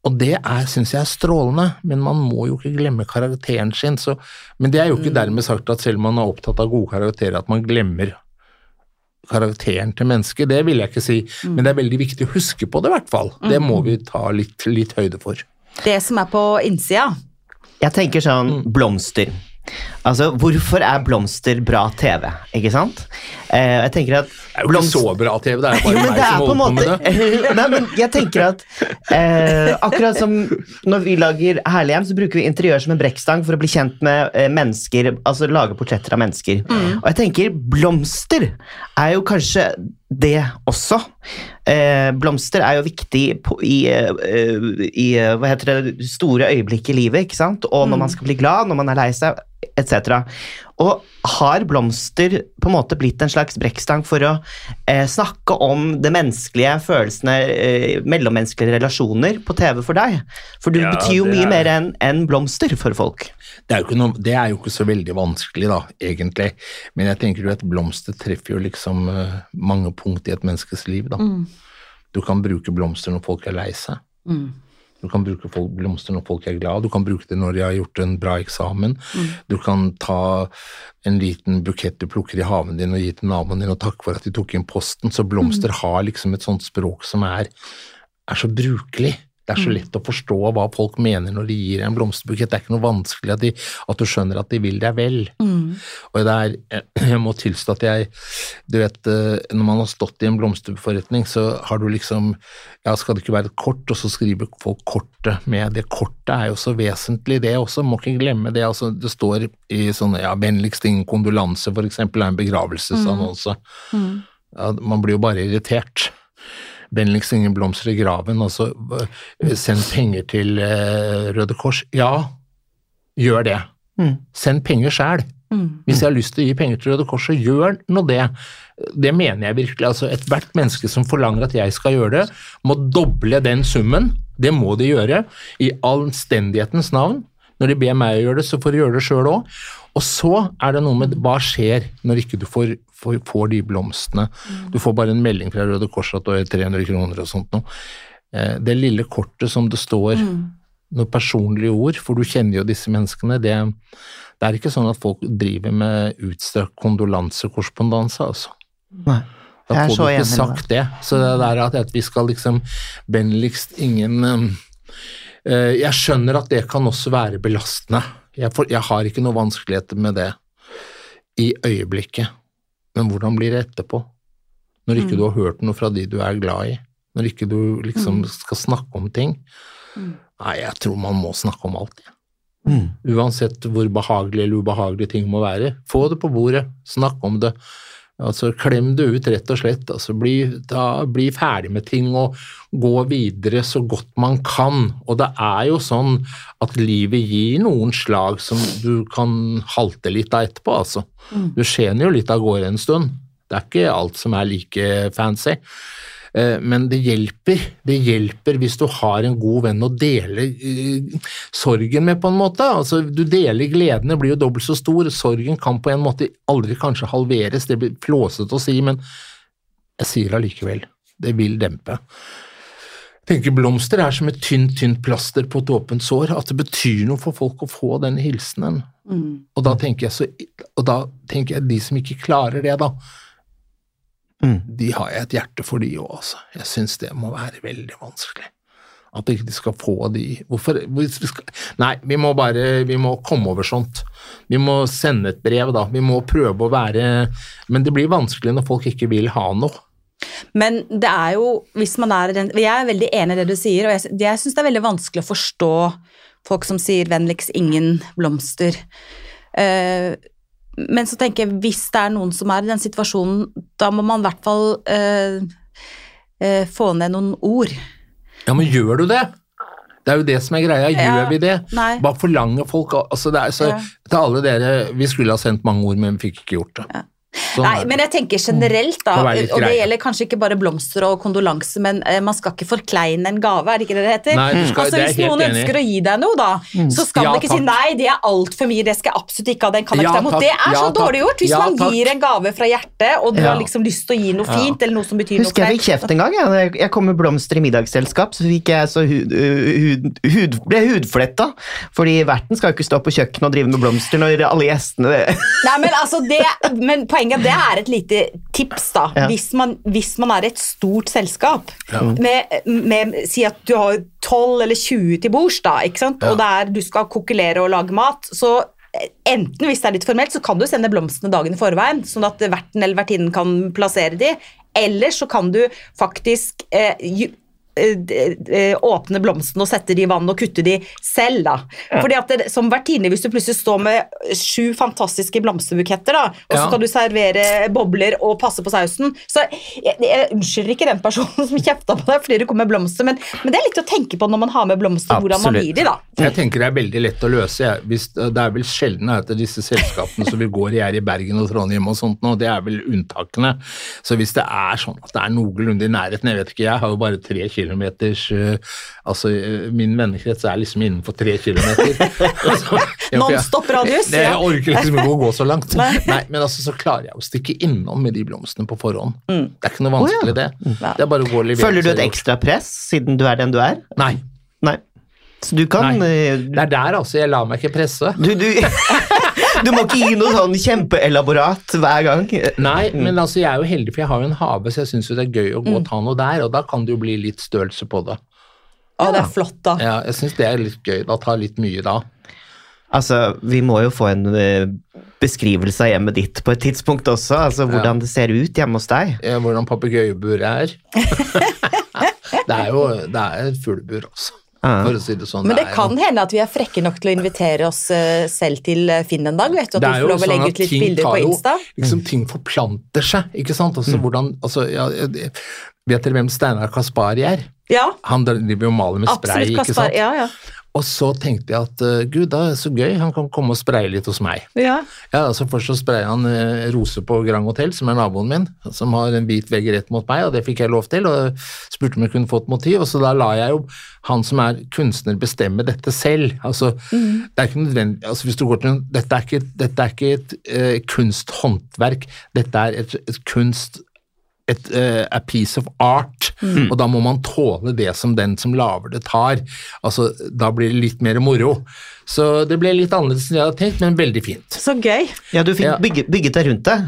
Og det er, syns jeg er strålende, men man må jo ikke glemme karakteren sin. Så, men det er jo ikke dermed sagt at selv om man er opptatt av gode karakterer, at man glemmer karakteren til mennesket. Det vil jeg ikke si, men det er veldig viktig å huske på det, i hvert fall. Det må vi ta litt, litt høyde for. Det som er på innsida. Jeg tenker sånn blomster. Altså, hvorfor er blomster bra TV, ikke sant? Eh, jeg tenker at Det er jo ikke så bra TV, det er jo Jo, bare (laughs) meg er som holder på med det. (laughs) Nei, men jeg tenker at eh, Akkurat som når vi lager Herlighjem, så bruker vi interiør som en brekkstang for å bli kjent med eh, mennesker, altså lage portretter av mennesker. Og jeg tenker blomster er jo kanskje det også. Eh, blomster er jo viktig på, i, eh, i eh, hva heter det, store øyeblikk i livet, ikke sant? Og når man skal bli glad, når man er lei seg, etc. Og har blomster på en måte blitt en slags brekkstang for å eh, snakke om det menneskelige, følelsene, eh, mellommenneskelige relasjoner på TV for deg? For du Ja, betyr jo mye er- mer enn en blomster for folk. Det er, jo ikke noe, det er jo ikke så veldig vanskelig, da, egentlig. Men jeg tenker jo at blomster treffer jo liksom uh, mange punkt i et menneskes liv, da. Du kan bruke blomster når folk er lei seg. Du kan bruke folk, blomster når folk er glad, du kan bruke det når de har gjort en bra eksamen. Du kan ta en liten bukett du plukker i haven din og gi til naboen din og takke for at de tok inn posten. Så blomster har liksom et sånt språk som er, er så brukelig. Det er så lett å forstå hva folk mener når de gir en blomsterbukett. Det er ikke noe vanskelig at, de, at du skjønner at de vil deg vel. Og det er, (clears throat) jeg må tilstå at jeg Du vet, eh, når man har stått i en blomsterforretning, så har du liksom Ja, skal det ikke være et kort, og så skriver folk kortet med. Det kortet er jo så vesentlig, det også. Må ikke glemme det. Altså, det står i sånne ja, 'vennligst ingen kondolanse', for eksempel, er en begravelsesannonse. Ja, man blir jo bare irritert. Vennligst ingen blomster i graven, og så send penger til eh, Røde Kors. Ja, gjør det. Send penger sjæl. Hvis jeg har lyst til å gi penger til Røde Kors, så gjør nå det. Det mener jeg virkelig. altså Ethvert menneske som forlanger at jeg skal gjøre det, må doble den summen. Det må de gjøre, i anstendighetens navn. Når de ber meg å gjøre det, så får de gjøre det sjøl òg. Og så er det noe med hva skjer når ikke du får, får, får de blomstene. Du får bare en melding fra Røde Kors at du har 300 kroner og sånt noe. Eh, Det lille kortet som det står noen personlige ord, for du kjenner jo disse menneskene, det, det er ikke sånn at folk driver med utstrakt kondolansekorrespondanse, altså. Nei. Da får du ikke sagt det. Så det der at, at vi skal liksom vennligst ingen um, eh, Jeg skjønner at det kan også være belastende. Jeg, for, jeg har ikke noe vanskeligheter med det i øyeblikket. Men hvordan blir det etterpå? Når ikke du har hørt noe fra de du er glad i? Når ikke du liksom skal snakke om ting? Nei, jeg tror man må snakke om alt. jeg. Mm. Uansett hvor behagelig eller ubehagelig ting må være. Få det på bordet, snakk om det. Altså, Klem det ut, rett og slett. Altså, bli, da, bli ferdig med ting og gå videre så godt man kan. Og det er jo sånn at livet gir noen slag som du kan halte litt av etterpå, altså. Du skjener jo litt av gårde en stund. Det er ikke alt som er like fancy. Eh, Men det hjelper. Det hjelper hvis du har en god venn å dele eh, sorgen med, på en måte. Altså, du deler gledene, blir jo dobbelt så stor. Sorgen kan på en måte aldri kanskje halveres, det blir flåsete å si, men jeg sier det allikevel, det vil dempe. Jeg tenker Blomster er som et tynt, tynt plaster på et åpent sår, at det betyr noe for folk å få den hilsenen. Og, da tenker jeg så, og da tenker jeg de som ikke klarer det, da, Mm. de har jeg et hjerte for, de òg, altså. Jeg syns det må være veldig vanskelig. At ikke de skal få de Hvorfor hvis vi skal, Nei, vi må bare vi må komme over sånt. Vi må sende et brev, da. Vi må prøve å være Men det blir vanskelig når folk ikke vil ha noe. Men det er jo, hvis man er den Jeg er veldig enig i det du sier, og jeg, jeg syns det er veldig vanskelig å forstå folk som sier 'vennligst ingen blomster'. Eh, men så tenker jeg, hvis det er noen som er i den situasjonen, da må man i hvert fall eh, eh, få ned noen ord. Ja, men gjør du det? Det er jo det som er greia. Gjør Ja, vi det? nei. Bare forlanger folk altså det er så, Ja. Til alle dere Vi skulle ha sendt mange ord, men vi fikk ikke gjort det. Sånn Nei, men jeg tenker generelt, da, og det gjelder kanskje ikke bare blomster og kondolanse, men eh, man skal ikke forkleine en gave, er det ikke det det heter? Nei, skal- altså, det hvis noen enig ønsker å gi deg noe, da, så skal Ja, man ikke si nei, det er altfor mye, det skal jeg absolutt ikke ha, den kan jeg Ja, ikke ta imot. takk. Det er Ja, så takk. dårlig gjort hvis man takk. gir en gave fra hjertet, og du har liksom lyst til å gi noe fint, eller noe som betyr Husker jeg noe fikk kjeft en gang. Jeg, jeg kom med blomster i middagsselskap, så fikk jeg så hud, hud, hud, ble hudfletta. Fordi verten skal jo ikke stå på kjøkkenet og drive med blomster når alle gjestene Nei, men, altså det, men poenget det er et lite tips, da. Ja. Hvis, man, hvis man er et stort selskap, med, med, si at du har 12 eller 20 til bords, da, ikke sant? og der du skal kokkelere og lage mat, så Enten hvis det er litt formelt, så kan du sende blomstene dagen i forveien, sånn at verten eller vertinnen kan plassere de. Eller så kan du faktisk eh, åpne blomstene og sette de i vann og kutte de selv. da. Fordi at det, Som vertinne, hvis du plutselig står med sju fantastiske blomsterbuketter, da, og så Ja. skal du servere bobler og passe på sausen så Jeg, jeg unnskylder ikke den personen som kjefta på deg fordi du kom med blomster, men, men det er litt å tenke på når man har med blomster, hvordan man gir de, da. Jeg tenker det er veldig lett å løse. Jeg. Hvis, det er vel sjelden at disse selskapene som vi går i er i Bergen og Trondheim og sånt nå, det er vel unntakene. Så hvis det er sånn at det er noenlunde i nærheten, jeg vet ikke, jeg har jo bare tre kilometers øh, Altså, øh, min vennekrets er liksom innenfor tre kilometer. (laughs) Altså, ja, Non-stop radius, Det, jeg orker liksom ikke å gå så langt. Nei. (laughs) Nei, men altså, så klarer jeg å stikke innom med de blomstene på forhånd. Mm. Det er ikke noe vanskelig, det. Det er bare å gå levere. Føler du et ekstra press, siden du er den du er? Nei. Nei. Så du kan Nei. eh, Det er der, altså. Jeg lar meg ikke presse. Du, du, (laughs) du må ikke gi noe sånn kjempeelaborat hver gang. Nei, men altså jeg er jo heldig, for jeg har jo en hage, så jeg syns det er gøy å gå og ta noe der, og da kan det jo bli litt størrelse på det. Å, det er flott, da. Ja, jeg syns det er litt gøy. Da tar litt mye da. Altså, Vi må jo få en eh, beskrivelse av hjemmet ditt på et tidspunkt også. altså Hvordan det ser ut hjemme hos deg. Ja, Hvordan papegøyeburet er. (laughs) (laughs) det er jo det er et fuglebur, altså. Ja. For å si det sånn. Men det kan jo- hende at vi er frekke nok til å invitere oss eh, selv til eh, Finn en dag. vet du, At er får jo lov å sånn legge ut litt ting bilder på Insta. jo- Liksom Ting forplanter seg, ikke sant. Altså hvordan altså, ja, Vet dere hvem Steinar Kaspari er? Ja, Han driver jo og maler med spray, absolutt. ikke Kaspar. sant. Ja, ja. Og så tenkte jeg at eh, gud, da er det så gøy, han kan komme og spraye litt hos meg. ja. Ja, altså Først så spraya han eh, Rose på Grand Hotel, som er naboen min, som har en hvit vegg rett mot meg, og det fikk jeg lov til. og Spurte om jeg kunne få et motiv, og så da la jeg jo han som er kunstner, bestemme dette selv. Altså, det er ikke nødvendig, altså hvis du går til en, Dette er ikke, dette er ikke et eh, kunsthåndverk, dette er et, et kunst et, uh, a piece of art, og da må man tåle det som den som lager det tar. Altså, Da blir det litt mer moro. Så det ble litt annerledes enn jeg hadde tenkt, men veldig fint. Så gøy. Ja, du fikk Ja. bygget, bygget deg rundt (laughs) det.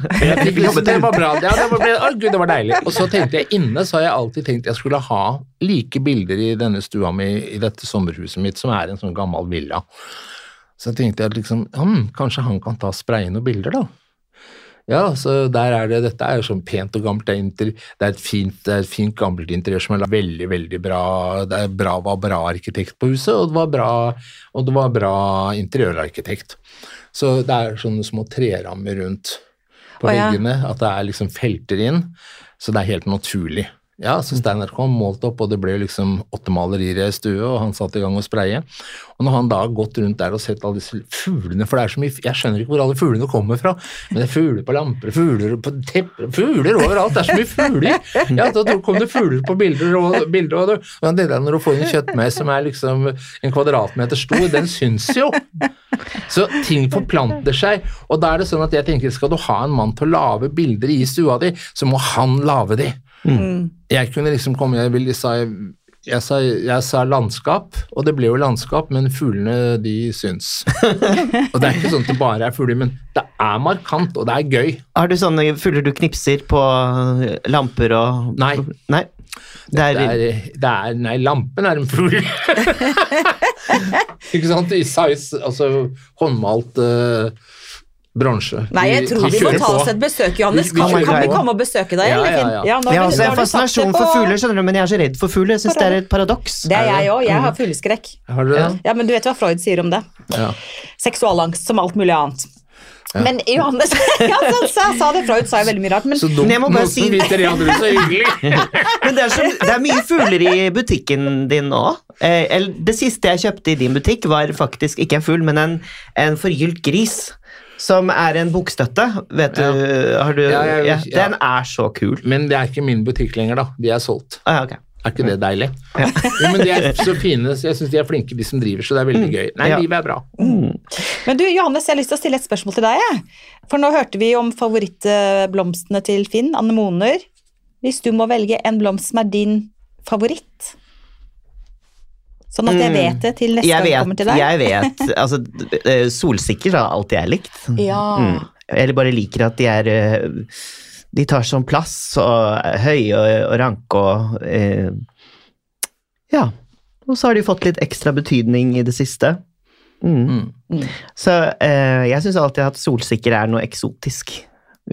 Liksom, det var bra. Ja, det var, å, Gud, det var deilig. Og så tenkte jeg inne, så har jeg alltid tenkt jeg skulle ha like bilder i denne stua mi i dette sommerhuset mitt, som er en sånn gammel villa. Så tenkte jeg liksom, hm, kanskje han kan ta spraye noen bilder, da. Ja, så der er det, Dette er jo sånn pent og gammelt. Det er, inter, det er et fint, det er et fint gammelt interiør som er veldig veldig bra. Det bra, var bra arkitekt på huset, og det var bra, og det var bra interiørarkitekt. Så det er sånne små trerammer rundt på Å, ja. veggene, at det er liksom felter inn. Så det er helt naturlig. Ja, så Steinar kom, målte opp, og det ble liksom åtte malerier i ei stue, og han satte i gang å spreie. Og når han da har gått rundt der og sett alle disse fuglene, for det er så mye Jeg skjønner ikke hvor alle fuglene kommer fra, men det er fugler på lamper, fugler på tepper, fugler overalt, det er så mye fugler! Ja, da kom det fugler på bilder, og, bilder, og, og det der når du får en kjøttmeis som er liksom en kvadratmeter stor, den syns jo! Så ting forplanter seg, og da er det sånn at jeg tenker skal du ha en mann til å lage bilder i stua di, så må han lage de. Jeg kunne liksom komme Jeg, vil, jeg, sa, jeg, sa, jeg sa landskap, og det ble jo landskap, men fuglene de syns. (laughs) og det er ikke sånn at det bare er fugler, men det er markant, og det er gøy. Har du sånne fugler du knipser på lamper og Nei. Nei. Det er, Det er, det er Nei, lampen er en fugl. (laughs) ikke sant? I size, altså håndmalt uh, bronse. Nei, jeg tror vi må ta oss et besøk, Johannes. Vi- vi Kan, kan vi komme og besøke deg? Ja, eller, ja, ja. Ja, jeg har vi- også en fascinasjon for fugler, skjønner du, men jeg er så redd for fugler. Jeg syns det er et paradoks. Det er jeg òg. Jeg har fugleskrekk. Har du det? Ja, men du vet hva Freud sier om det. Ja. Seksualangst som alt mulig annet. Men Johannes (laughs) ja, så, så, sa det Freud sa jeg veldig mye rart, men Så dumt. Men jeg må bare Noen som si- viter det andre så hyggelig. (laughs) Men det er, så, det er mye fugler i butikken din nå. Eh, det siste jeg kjøpte i din butikk, var faktisk ikke en fugl, men en, en forgylt gris. Som er en bokstøtte. Vet du, har du Ja, jeg- ja, ja. Den er så kul. Men det er ikke min butikk lenger, da. De er solgt. Ah, ja, ok. Er ikke det deilig? Jo, men de er så fine, jeg syns de er flinke, de som driver, så det er veldig gøy. Nei, Ja. livet er bra. Men du, Johannes, jeg har lyst til å stille et spørsmål til deg. For nå hørte vi om favorittblomstene til Finn, anemoner. Hvis du må velge en blomst som er din favoritt, sånn at jeg vet det til neste Jeg gang jeg kommer til deg. jeg vet altså, eh, Solsikker har alltid jeg likt. Ja. Mm. Eller bare liker at de er eh, De tar sånn plass og høye og, og ranke og eh, Ja. Og så har de fått litt ekstra betydning i det siste. Mm. Mm. Mm. Så eh, jeg syns alltid at solsikker er noe eksotisk.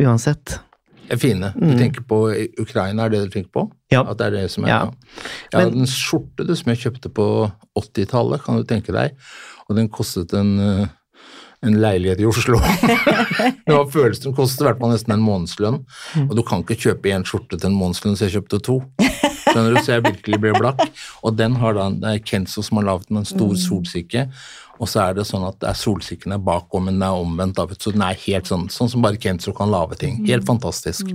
Uansett. Er fine. Du Mm. tenker på Ukraina, er det du tenker på? Ja. At det er det som er Ja. ja Men- den skjorte du, som jeg kjøpte på 80-tallet, kan du tenke deg, og den kostet en, eh, en leilighet i Oslo. (laughs) det var følelsen den kostet i hvert fall nesten en månedslønn, og du kan ikke kjøpe én skjorte til en månedslønn, så jeg kjøpte to. Skjønner du, Så jeg virkelig ble blakk. Og den har da, det er Kenzo som har laget en stor solsikke. Og så er det sånn at det er solsikken er bakom, men den er omvendt. da, Så den er helt sånn, sånn som bare Kenzo kan lage ting. Helt fantastisk.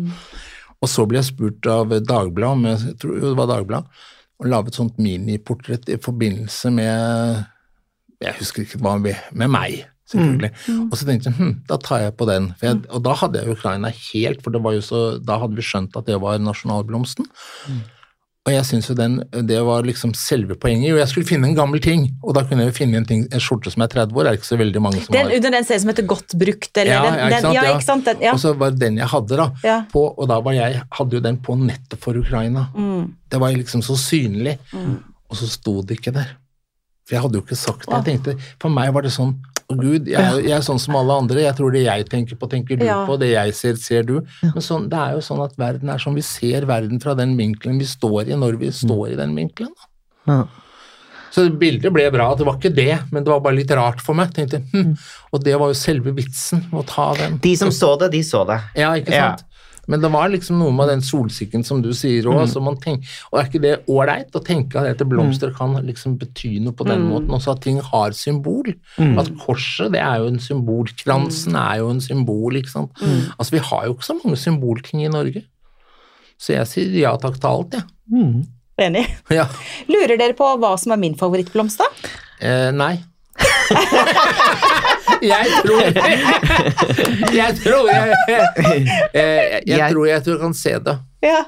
Og så ble jeg spurt av Dagbladet, om jeg, tror jo det var Dagbladet, å lage et sånt miniportrett i forbindelse med Jeg husker ikke hva med, med meg, selvfølgelig. Og så tenkte jeg hm, da tar jeg på den. For jeg, og da hadde jeg Ukraina helt, for det var jo så, da hadde vi skjønt at det var nasjonalblomsten. Og jeg syns jo den, det var liksom selve poenget. Jo, jeg skulle finne en gammel ting, og da kunne jeg jo finne en, ting, en skjorte som er 30 år. Det er ikke så veldig mange som Den har under den serien som heter Godt brukt, eller Ja, den, ja, ikke sant, ja, ikke sant? Den, ja. Og så var det den jeg hadde, da. Ja. På, og da var jeg, hadde jo den på nettopp for Ukraina. Mm. Det var liksom så synlig. Og så sto det ikke der. For jeg hadde jo ikke sagt det. Jeg tenkte, For meg var det sånn gud, jeg, er- jeg er sånn som alle andre. Jeg tror det jeg tenker på, tenker du Ja. på. Det jeg ser, ser du. Men sånn, det er jo sånn at verden er sånn. Vi ser verden fra den vinkelen vi står i, når vi står i den vinkelen. Ja. Så bildet ble bra, det var ikke det, men det var bare litt rart for meg. tenkte jeg, hm. Og det var jo selve vitsen, å ta den. De som så det, de så det. Ja, ikke Ja. Men det var liksom noe med den solsikken som du sier òg. Mm. Og er ikke det ålreit å tenke at dette blomster kan liksom bety noe på den måten? Også at ting har symbol. At korset, det er jo en symbol. Kransen er jo en symbol, ikke sant. Altså, vi har jo ikke så mange symbolting i Norge. Så jeg sier ja takk til alt, jeg. Mm. Enig. Ja. Lurer dere på hva som er min favorittblomst, da? Eh, nei. (laughs) jeg tror Jeg tror jeg, jeg, jeg, tror jeg tror kan se det. Ja.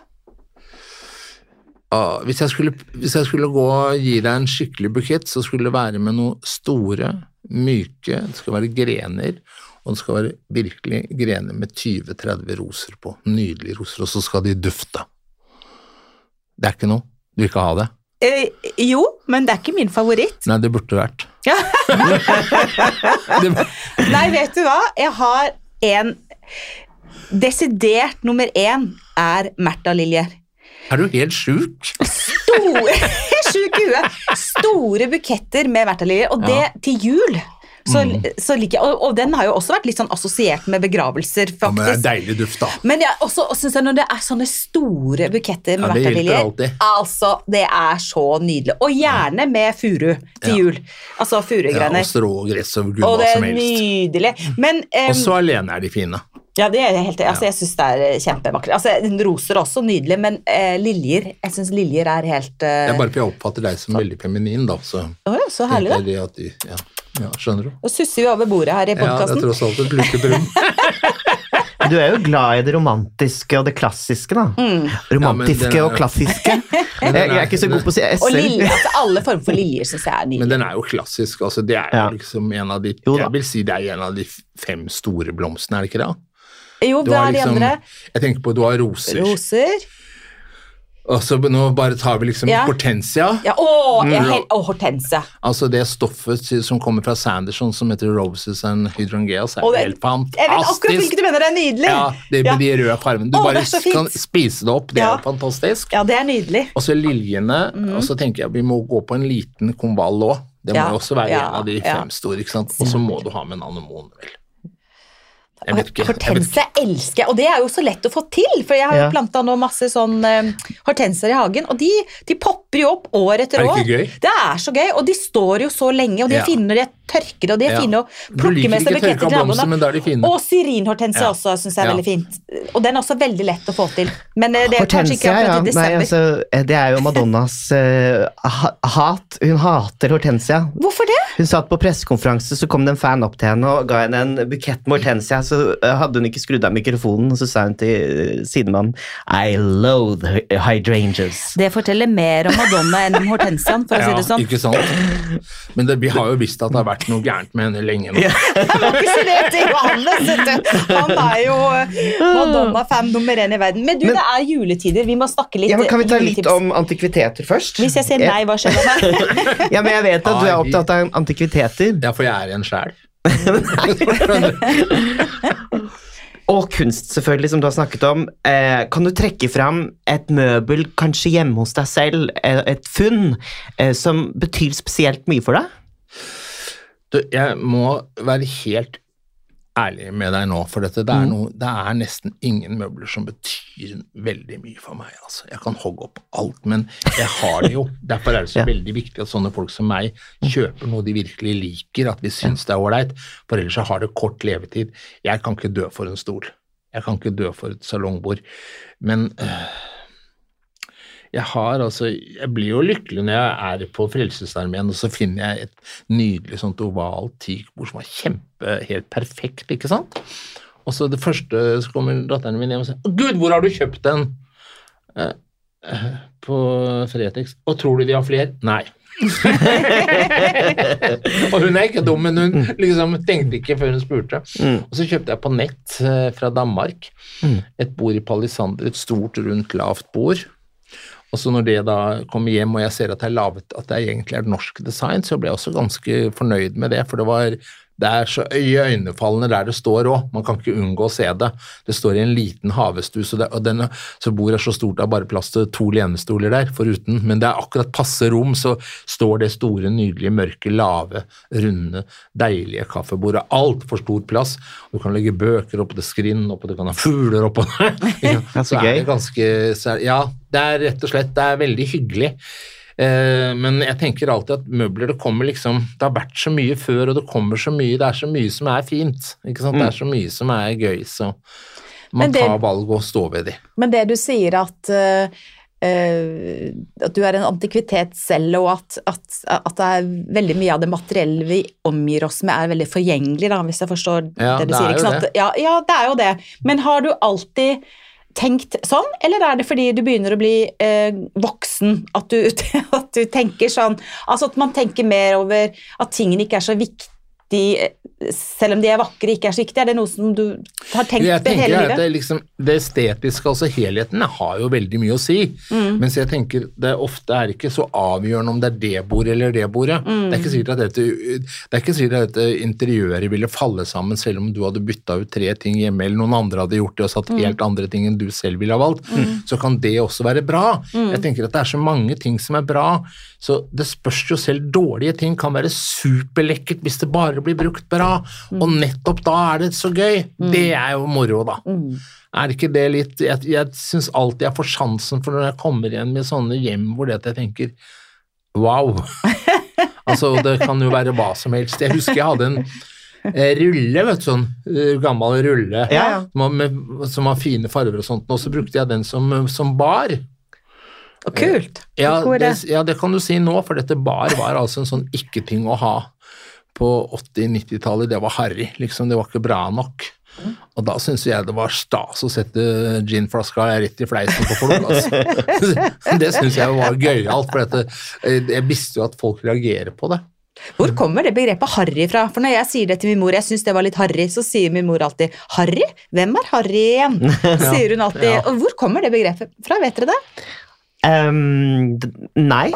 Ah, hvis, jeg skulle, hvis jeg skulle gå og gi deg en skikkelig bukett, så skulle det være med noe store, myke, det skal være grener, og det skal være virkelig grener med 20-30 roser på. Nydelige roser, og så skal de dufte. Det er ikke noe. Du vil ikke ha det? Eh, jo, men det er ikke min favoritt. Nei, det burde vært. (laughs) Nei, vet du hva? Jeg har en Desidert nummer én er Märtha-liljer. er du helt sjuk? Stor, (laughs) sjuk i huet. Store buketter med Märtha-liljer, og det Ja. til jul. Så, så liker jeg og, og den har jo også vært litt sånn assosiert med begravelser, Ja, men det er faktisk. deilig duft, da. Men jeg også synes jeg når det er sånne store buketter med Ja, det alltid. Altså, det er så nydelig. Og gjerne med furu til Ja. jul. Altså Ja, furugrønner. og strå og gress og gud og hva som helst. nydelig. Men Også alene er de fine. Ja, det er helt, altså, jeg syns det er eh, kjempevakkert. Altså, roser er også nydelig, men eh, liljer Jeg syns liljer er helt Det eh, er bare fordi jeg oppfatter deg som veldig feminin, da. Så oh, ja, så herlig, da. det de, ja, ja, skjønner du? Nå susser vi over bordet her i Ja, det er podkasten. tross alt et lukket. (laughs) Du er jo glad i det romantiske og det klassiske, da. Mm. Romantiske Ja, er- og klassiske. (laughs) Jeg, jeg er ikke så god på å si og s-er. liljer, altså, alle former for liljer syns jeg er Men den er jo klassisk. altså Det er jo Ja. liksom en av de Jeg vil si det er en av de fem store blomstene, er det ikke det? Jo, hva er de liksom- andre? Jeg tenker på du har roser. Roser. Og så nå bare tar vi liksom Ja. hortensia. Ja, å, Mm. helt, å, hortensia. Altså det stoffet som kommer fra Sanderson som heter Roses and Hydrangeas, er det- helt fantastisk. Jeg vet akkurat hvilket du mener, det er nydelig. Ja, det med de røde fargene. Du Å, bare kan spise det opp, det Ja. er fantastisk. Ja, det er nydelig. Og så liljene, og så tenker jeg vi må gå på en liten konvall òg. Det må Ja, jo også være ja, en av de fem store, ikke sant. Og så må du ha med en anemon, vel. Ikke. Hortensia elsker jeg, og det er jo så lett å få til. For jeg har jo Ja. planta nå masse sånn uh, hortensier i hagen, og de, de popper jo opp år etter Er det år. ikke gøy? Det er så gøy, og de står jo så lenge, og de er Ja. fine når de er tørkede, og de er Ja. fine å plukke med seg buketter til naboene. er. Og syrinhortensia Ja. også syns jeg er Ja. veldig fint. Og den er også veldig lett å få til. Men eh, det er kanskje ikke Hortensia, ja. akkurat i Nei, altså, det er jo Madonnas uh, hat. Hun hater hortensia. Hvorfor det? Hun satt på pressekonferanse, så kom det en fan opp til henne og ga henne en bukett med hortensia. Så eh, hadde hun ikke skrudd av mikrofonen, og så sa hun til eh, sidemannen I loathe hy- hydrangeas. Det forteller mer om Madonna enn om hortensiaen, for å si Ja, det sånn. ikke sant? Men det, vi har jo visst at det har vært noe gærent med henne lenge nå. Jeg (laughs) var ikke det Johannes, vet du. Han er jo eh, Madonna-fan nummer én i verden. Men du, Men- det er juletider. Vi må snakke litt Ja, men kan vi ta litt om antikviteter først? Hvis jeg sier nei, hva skjer da? (laughs) Ja, men jeg vet at du er opptatt av antikviteter. Ja, for jeg er en sjæl. Og kunst, selvfølgelig, som du har snakket om. Eh, kan du trekke fram et møbel, kanskje hjemme hos deg selv, eh, et funn, eh, som betyr spesielt mye for deg? Du, jeg må være helt ærlig med deg nå, for dette, det, er noe, det er nesten ingen møbler som betyr veldig mye for meg. Altså. Jeg kan hogge opp alt, men jeg har det jo. (laughs) Derfor er det så Ja. veldig viktig at sånne folk som meg kjøper noe de virkelig liker, at de syns det er ålreit, for ellers så har det kort levetid. Jeg kan ikke dø for en stol. Jeg kan ikke dø for et salongbord. Men øh, jeg har altså Jeg blir jo lykkelig når jeg er på Frelsesarmeen, og så finner jeg et nydelig sånt ovalt teakbord som er kjempe, helt perfekt, ikke sant? Og så det første så kommer datteren min hjem og sier 'Å, Gud, hvor har du kjøpt den?' Eh, eh, på Fretex. 'Og tror du de har flere?' Nei. (laughs) og hun er ikke dum, men hun liksom tenkte ikke før hun spurte. Og så kjøpte jeg på nett eh, fra Danmark et bord i palisander, et stort, rundt, lavt bord. Og så når det da kommer hjem og jeg ser at det er laget, at det egentlig er norsk design, så ble jeg også ganske fornøyd med det, for det var det er så øyeøynefallende der det står òg, man kan ikke unngå å se det. Det står i en liten havestue, så, det, og denne, så bordet er så stort det er bare plass til to lenestoler der foruten, men det er akkurat passe rom, så står det store, nydelige, mørke, lave, runde, deilige kaffebordet. Altfor stor plass. Du kan legge bøker oppå det, skrinn oppå det, kan ha fugler oppå det. (laughs) Så er det ganske så er, Ja, det er rett og slett det er veldig hyggelig. Eh, men jeg tenker alltid at møbler det kommer liksom Det har vært så mye før, og det kommer så mye. Det er så mye som er fint. ikke sant? Det er så mye som er gøy, så man det- tar valg og står ved de. Men det du sier at uh, uh, at du er en antikvitet selv, og at, at, at det er veldig mye av det materielle vi omgir oss med, er veldig forgjengelig, da, hvis jeg forstår Ja, det du det sier. er ikke sant? det. Ja, ja, det er jo det. Men har du alltid tenkt sånn, eller er det fordi du begynner å bli eh, voksen at du, (laughs) at du tenker sånn? Altså at man tenker mer over at tingene ikke er så viktig, eh, selv om de er vakre, ikke er så viktige? Er det noe som du har tenkt Jeg tenker hele at livet? det, liksom, det estetiske, altså helheten, har jo veldig mye å si. Mm. Mens jeg tenker det ofte er ikke så avgjørende om det er det bordet eller det bordet. Mm. Det er ikke sikkert at dette, det er ikke sikkert at dette interiøret ville falle sammen selv om du hadde bytta ut tre ting hjemme, eller noen andre hadde gjort det og satt Mm. helt andre ting enn du selv ville ha valgt. Så kan det også være bra. Mm. Jeg tenker at det er så mange ting som er bra, så det spørs jo selv. Dårlige ting kan være superlekkert hvis det bare blir brukt bra, og nettopp da er det så gøy. Det er jo moro, da. Mm. Er ikke det litt Jeg, jeg syns alltid jeg får sjansen for når jeg kommer igjen med sånne hjem hvor det at jeg tenker wow. (laughs) altså, det kan jo være hva som helst. Jeg husker jeg hadde en eh, rulle, vet du, sånn eh, gammel rulle Ja, ja. Som, med, som var fine farger og sånt, og så brukte jeg den som, som bar. Og kult. Ja det? ja, det kan du si nå, for dette bar var altså en sånn ikke-ting å ha på 80-90-tallet. Det var harry, liksom. Det var ikke bra nok. Og da syntes jeg det var stas å sette ginflaska rett i fleisen på folk. Altså. (laughs) det syns jeg var gøyalt, for dette, eh, jeg visste jo at folk reagerer på det. Hvor kommer det begrepet harry fra? For når jeg sier det til min mor, jeg syns det var litt harry, så sier min mor alltid 'harry? Hvem er harry igjen?' (laughs) sier hun alltid. Ja. Og hvor kommer det begrepet fra, vet dere det? Um, nei,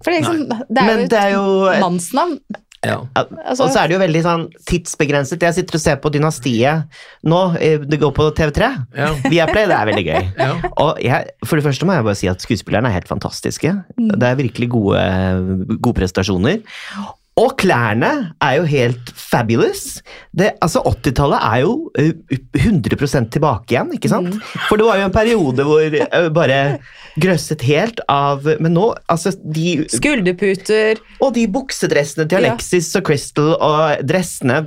For det er, liksom, det er men jo det er et mannsnavn. Ja. Altså- Og så er det jo veldig sånn tidsbegrenset. Jeg sitter og ser på Dynastiet nå. eh, Det går på TV3. Ja. Viaplay, det er veldig gøy. (laughs) Ja. Og jeg, for det første må jeg bare si at skuespillerne er helt fantastiske. Mm. Det er virkelig gode, gode prestasjoner. Og klærne er jo helt fabulous. Det, altså 80-tallet er jo eh, 100 tilbake igjen, ikke sant? Mm. For det var jo en periode hvor eh, bare grøsset helt av Men nå, altså de Skulderputer. og de buksedressene til Ja. Alexis og Crystal og dressene,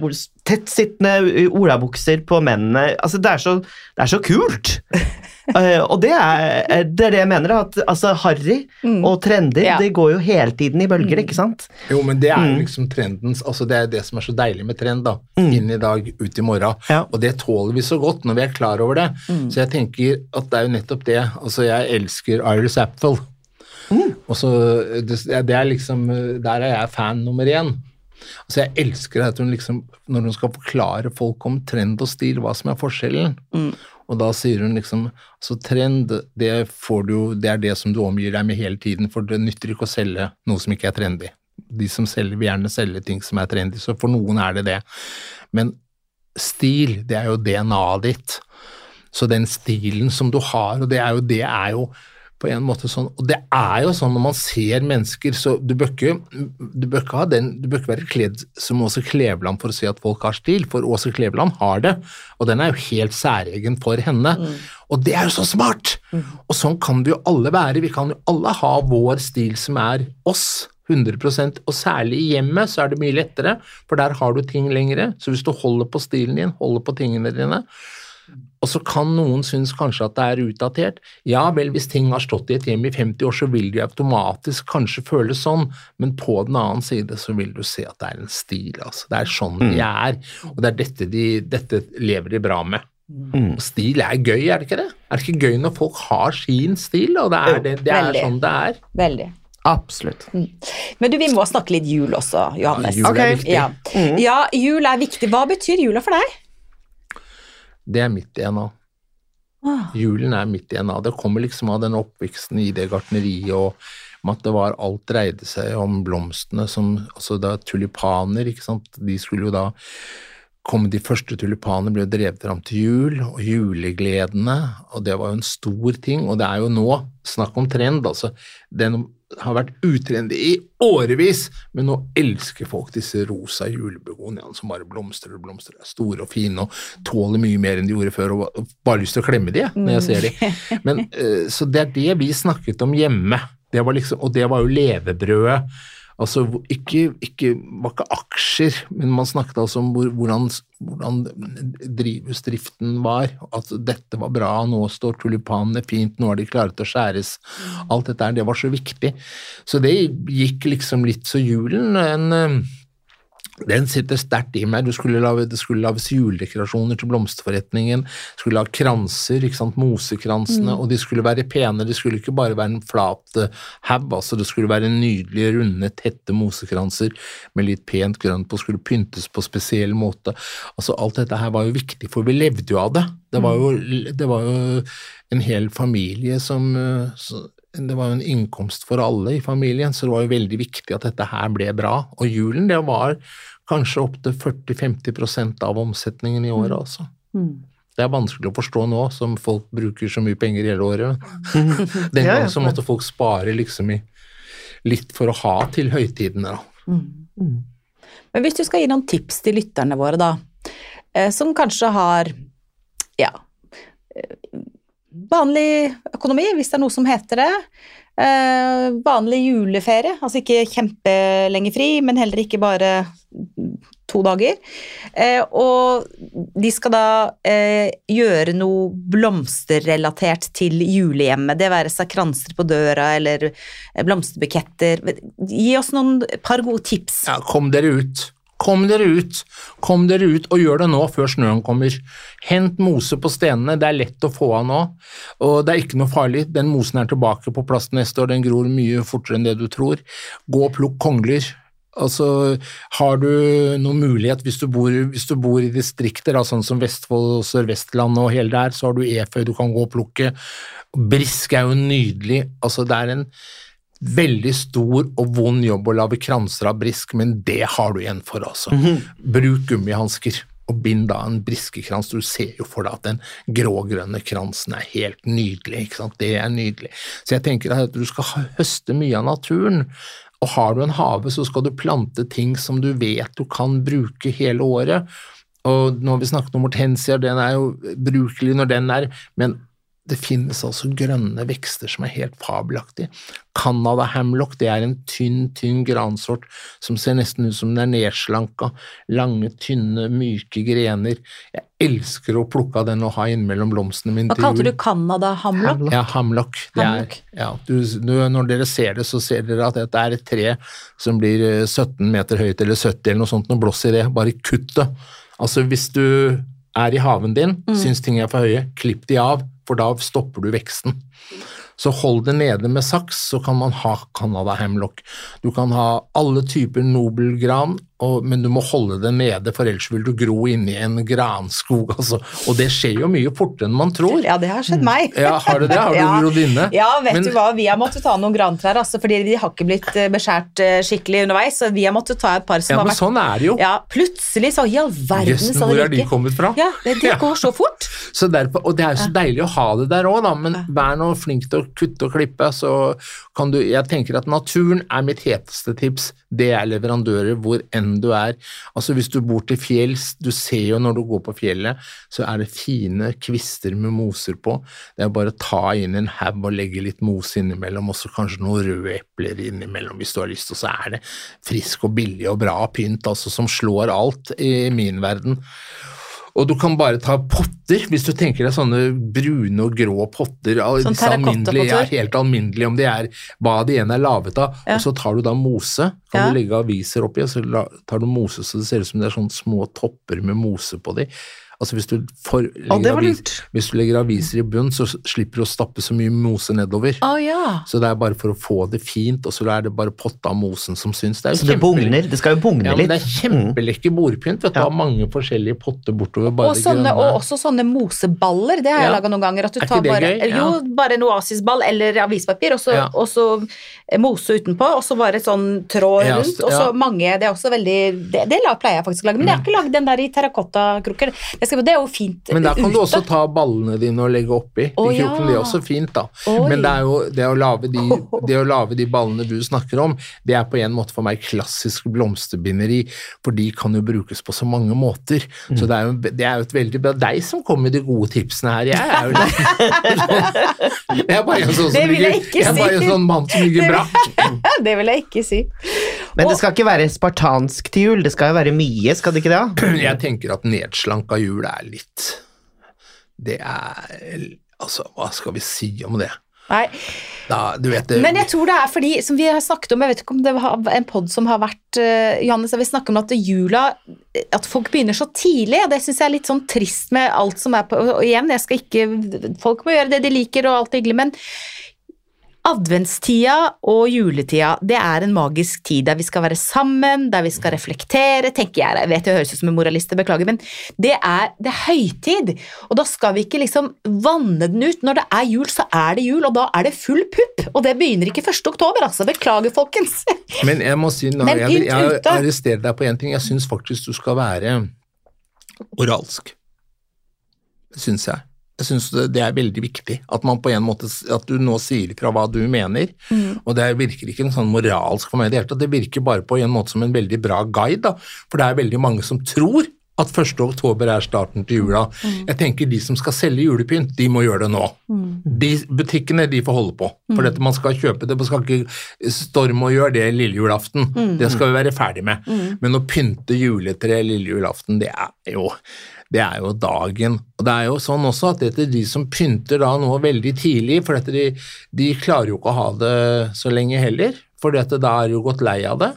tettsittende olabukser på mennene altså det, er så, det er så kult! (laughs) Eh, og det er, det er det jeg mener, at altså, harry og trender Mm. Ja. Mm. det går jo hele tiden i bølger, ikke sant? Jo, men det er jo liksom trendens altså Det er det som er så deilig med trend, da. Inn i dag, ut i morgen. Ja. Og det tåler vi så godt når vi er klar over det. Mm. Så jeg tenker at det er jo nettopp det. Altså, jeg elsker Iris Apfel. Og så, det, det er liksom Der er jeg fan nummer én. Altså, jeg elsker at hun liksom Når hun skal forklare folk om trend og stil, hva som er forskjellen. Og da sier hun liksom altså trend, det, du, det er det som du omgir deg med hele tiden, for det nytter ikke å selge noe som ikke er trendy. De som selger, vil gjerne selge ting som er trendy, så for noen er det det. Men stil, det er jo DNA-et ditt. Så den stilen som du har, og det er jo, det er jo på en måte sånn, og det er jo sånn når man ser mennesker, så du bør ikke, du bør ikke, ha den, du bør ikke være kledd som Åse Kleveland for å si at folk har stil, for Åse Kleveland har det, og den er jo helt særegen for henne. Og det er jo så smart! Og sånn kan vi jo alle være, vi kan jo alle ha vår stil som er oss. 100% og særlig i hjemmet så er det mye lettere, for der har du ting lengre. Så hvis du holder på stilen din, holder på tingene dine, og så kan noen synes kanskje at det er utdatert. Ja vel, hvis ting har stått i et hjem i 50 år, så vil jo automatisk kanskje føles sånn, men på den annen side så vil du se at det er en stil, altså. Det er sånn de er, og det er dette de dette lever de bra med. Og stil er gøy, er det ikke det? Er det ikke gøy når folk har sin stil, og det er, det, det er sånn det er? Veldig. Absolutt. Men du, vi må snakke litt jul også, Johannes. jul er viktig. Ja. ja, jul er viktig. Hva betyr jula for deg? Det er mitt DNA. Ah. Julen er mitt DNA. Det kommer liksom av den oppveksten i det gartneriet og at det var alt dreide seg om blomstene som Altså da tulipaner, ikke sant. De skulle jo da komme De første tulipanene ble drevet fram til jul, og julegledene, og det var jo en stor ting. Og det er jo nå snakk om trend, altså. Den har vært utrendy i årevis, men nå elsker folk disse rosa julebegoniaene som bare blomstrer og blomstrer, er store og fine og tåler mye mer enn de gjorde før, og bare lyst til å klemme de når jeg ser de. Men, eh, så det er det vi snakket om hjemme, det var liksom, og det var jo levebrødet. Altså, ikke, ikke, var ikke aksjer, men man snakket altså om hvor, hvordan, hvordan drivhusdriften var. At dette var bra, nå står tulipanene fint, nå har de klaret å skjæres. Alt dette her, det var så viktig. Så det gikk liksom litt så julen en eh, den sitter sterkt i meg. Du skulle lage, det skulle lages juledekorasjoner til blomsterforretningen. Skulle ha kranser, ikke sant, mosekransene, og de skulle være pene. De skulle ikke bare være en flat eh, haug, altså det skulle være nydelige, runde, tette mosekranser med litt pent grønt på, skulle pyntes på spesiell måte. Altså alt dette her var jo viktig, for vi levde jo av det. Det var jo, det var jo en hel familie som eh, det var jo en innkomst for alle i familien, så det var jo veldig viktig at dette her ble bra. Og julen, det var kanskje opptil 40-50% av omsetningen i året, altså. Det er vanskelig å forstå nå, som folk bruker så mye penger hele året. (laughs) Den gangen så måtte folk spare liksom i litt for å ha til høytidene, da. Men Men hvis du skal gi noen tips til lytterne våre, da, eh, som kanskje har ja eh, vanlig økonomi, hvis det er noe som heter det. Eh, vanlig juleferie, altså ikke kjempelenge fri, men heller ikke bare to dager. Eh, og de skal da eh, gjøre noe blomsterrelatert til julehjemmet. Det være seg kranser på døra eller blomsterbuketter. Gi oss noen par gode tips. Ja, kom dere ut. Kom dere ut, kom dere ut og gjør det nå før snøen kommer. Hent mose på stenene, det er lett å få av nå, og det er ikke noe farlig. Den mosen er tilbake på plass neste år, den gror mye fortere enn det du tror. Gå og plukk kongler. Altså, har du noen mulighet, hvis du bor, hvis du bor i distrikter, da, sånn som Vestfold, og Sør-Vestlandet og hele der, så har du eføy du kan gå og plukke. Brisk er jo nydelig. Altså, det er en veldig stor og vond jobb å lage kranser av brisk, men det har du igjen for, altså. Bruk gummihansker. Og bind da en briskekrans. Du ser jo for deg at den grågrønne kransen er helt nydelig. ikke sant? Det er nydelig. Så jeg tenker at du skal høste mye av naturen. Og har du en hage, så skal du plante ting som du vet du kan bruke hele året. Og nå har vi snakket om hortensia, den er jo brukelig når den er, men det finnes altså grønne vekster som er helt fabelaktige. Canada hamlock, det er en tynn, tynn gransort som ser nesten ut som den er nedslanka. Lange, tynne, myke grener. Jeg elsker å plukke av den og ha innimellom blomstene mine Hva kalte du Canada hamlock? Ja, hamlock. Ja, når dere ser det, så ser dere at dette er et tre som blir eh, 17 meter høyt eller 70 eller noe sånt. og blåser det, bare kutt det. Altså hvis du er i haven din, syns ting er for høye, klipp de av, for da stopper du veksten. Så hold det nede med saks, så kan man ha Canada hemlock. Du kan ha alle typer nobelgran, og, men du må holde det nede, for ellers vil du gro inni en granskog. Altså. Og det skjer jo mye fortere enn man tror. Ja, det har skjedd meg. Ja, har du det? Har du (laughs) Ja. grodd inne? Ja, vet Men- du hva, vi har måttet ta noen grantrær, altså, fordi de har ikke blitt eh, beskjært eh, skikkelig underveis, så vi har måttet ta et par som Ja, har men vært sånn er det jo. Ja, plutselig så i all verden Jøssen, ikke hvor det har de kommet fra? Ja, det, det (laughs) Ja. går så fort. Så derfor, og det er jo så deilig å ha det der òg, da, men vær nå flink til å kutte og klippe, så kan du Jeg tenker at naturen er mitt heteste tips. Det er leverandører hvor enn du er. Altså Hvis du bor til fjells, du ser jo når du går på fjellet, så er det fine kvister med moser på. Det er bare å ta inn en haug og legge litt mose innimellom, og så kanskje noen røde epler innimellom hvis du har lyst, og så er det frisk og billig og bra pynt, altså som slår alt i min verden. Og du kan bare ta potter, hvis du tenker deg sånne brune og grå potter. Sånn disse alminnelige, ja, helt alminnelige, om det er hva de ene er laget av. Ja. Og så tar du da mose, kan du legge aviser oppi, og så tar du mose så det ser ut som det er sånne små topper med mose på de. Altså hvis du, for, var lurt. hvis du legger aviser i bunn, så slipper du å stappe så mye mose nedover. Å ja. Så det er bare for å få det fint, og så er det bare potta av mosen som syns. Det er Så det bugner. Det skal jo bugne Ja, men litt. det er kjempelekker bordpynt. vet du, Ja. av mange forskjellige potter bortover. bare Og, sånne, og også sånne moseballer, det har jeg Ja. laga noen ganger. At du Er tar bare. Jo, bare en oasisball eller avispapir, og så, og så mose utenpå, og så bare sånn tråd rundt. Og så mange Det er også veldig Det, det pleier jeg faktisk å lage, men jeg har ikke lagd den der i terrakottakrukker. Det, skal- det er jo fint Men da kan du også ta ballene dine og legge oppi. Å, de krokene, ja. det er også fint, da. Oi. Men det er jo det å lage de, (laughs) det å lage de ballene du snakker om, det er på en måte for meg klassisk blomsterbinderi, for de kan jo brukes på så mange måter. Mm. Så det er, jo, det er jo et veldig bra deg som kommer med de gode tipsene her. Jeg er jo (laughs) (laughs) Jeg er bare en sånn som ligger- jeg er bare en sånn mann som ligger brakk. Det vil jeg ikke si. Men det skal ikke være spartansk til jul, det skal jo være mye, skal det ikke det? (clears throat) Jeg tenker at nedslanka jul er litt Det er Altså, hva skal vi si om det? Nei. Da, du vet Men jeg tror det er fordi, som vi har snakket om, jeg vet ikke om det var en podd som har vært uh, Johannes, vi snakker om at jula At folk begynner så tidlig, og det syns jeg er litt sånn trist med alt som er på Og igjen, jeg skal ikke Folk må gjøre det de liker, og alt hyggelig, men Adventstida og juletida, det er en magisk tid der vi skal være sammen, der vi skal reflektere, tenker jeg. Jeg vet jeg høres ut som en moralist, beklager, men det er, det er høytid. Og da skal vi ikke liksom vanne den ut. Når det er jul, så er det jul, og da er det full pupp. Og det begynner ikke 1. oktober, altså. Beklager, folkens. (laughs) Men jeg må si, nå, jeg, jeg, jeg arresterer deg på én ting. Jeg syns faktisk du skal være oralsk. Det syns jeg. Jeg syns det, er veldig viktig at man på en måte, at du nå sier fra hva du mener. Og det virker ikke en sånn moralsk for meg i det hele tatt, det virker bare på en måte som en veldig bra guide. da, For det er veldig mange som tror at 1. oktober er starten til jula. Jeg tenker de som skal selge julepynt, de må gjøre det nå. De Butikkene de får holde på, for dette man skal kjøpe det. Man skal ikke storme og gjøre det lille julaften. Det skal vi være ferdig med. Men å pynte juletre lille julaften, det er jo det er jo dagen. Og det er jo sånn også at dette, de som pynter da noe veldig tidlig, for dette, de, de klarer jo ikke å ha det så lenge heller. For da er jo gått lei av det.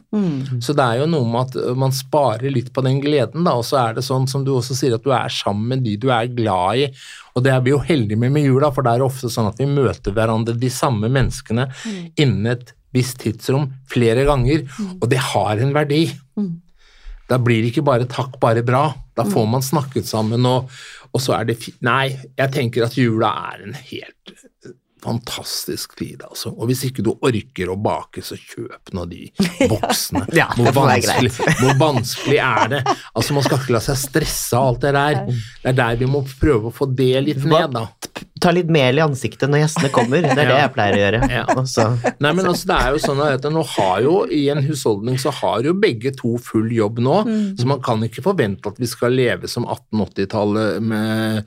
Så det er jo noe med at man sparer litt på den gleden, da. Og så er det sånn som du også sier, at du er sammen med de du er glad i. Og det er vi jo heldige med med jula, for det er ofte sånn at vi møter hverandre, de samme menneskene, innen et visst tidsrom flere ganger. Og det har en verdi. Da blir det ikke bare takk, bare bra. Da får man snakket sammen, og, og så er det fint. Nei, jeg tenker at jula er en helt fantastisk tid, altså. Og hvis ikke du orker å bake, så kjøp nå de (laughs) boksene. Ja, hvor, vanskelig, (laughs) hvor vanskelig er det? Altså, man skal ikke la seg stresse av alt det der. Det er der vi må prøve å få det litt ned, da. Ta litt mel i ansiktet når gjestene kommer. Det er det jeg pleier å gjøre. Ja. Nei, men altså, det er jo sånn at nå har jo I en husholdning så har jo begge to full jobb nå, så man kan ikke forvente at vi skal leve som 1880-tallet med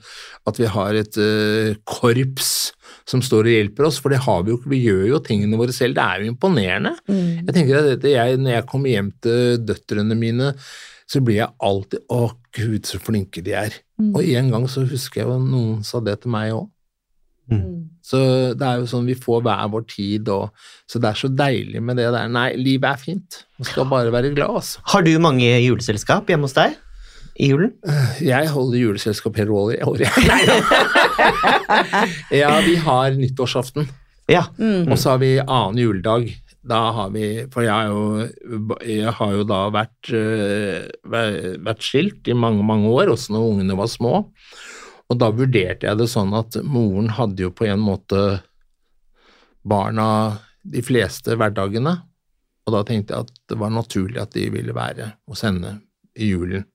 at vi har et uh, korps som står og hjelper oss, for det har vi jo ikke. Vi gjør jo tingene våre selv. Det er jo imponerende. Jeg tenker at dette, jeg, Når jeg kommer hjem til døtrene mine, så blir jeg alltid Å, gud, så flinke de er. Og en gang så husker jeg jo noen sa det til meg òg. Så det er jo sånn vi får hver vår tid, og så det er så deilig med det der. Nei, livet er fint. Man skal bare være glad, altså. Har du mange juleselskap hjemme hos deg i julen? Jeg holder juleselskap hele året. (laughs) (laughs) Ja, vi har nyttårsaften, Ja. og så har vi annen juledag. Da har vi For jeg har jo, jeg har jo da vært, øh, vært skilt i mange, mange år, også når ungene var små. Og da vurderte jeg det sånn at moren hadde jo på en måte barna de fleste hverdagene, og da tenkte jeg at det var naturlig at de ville være hos henne i julen.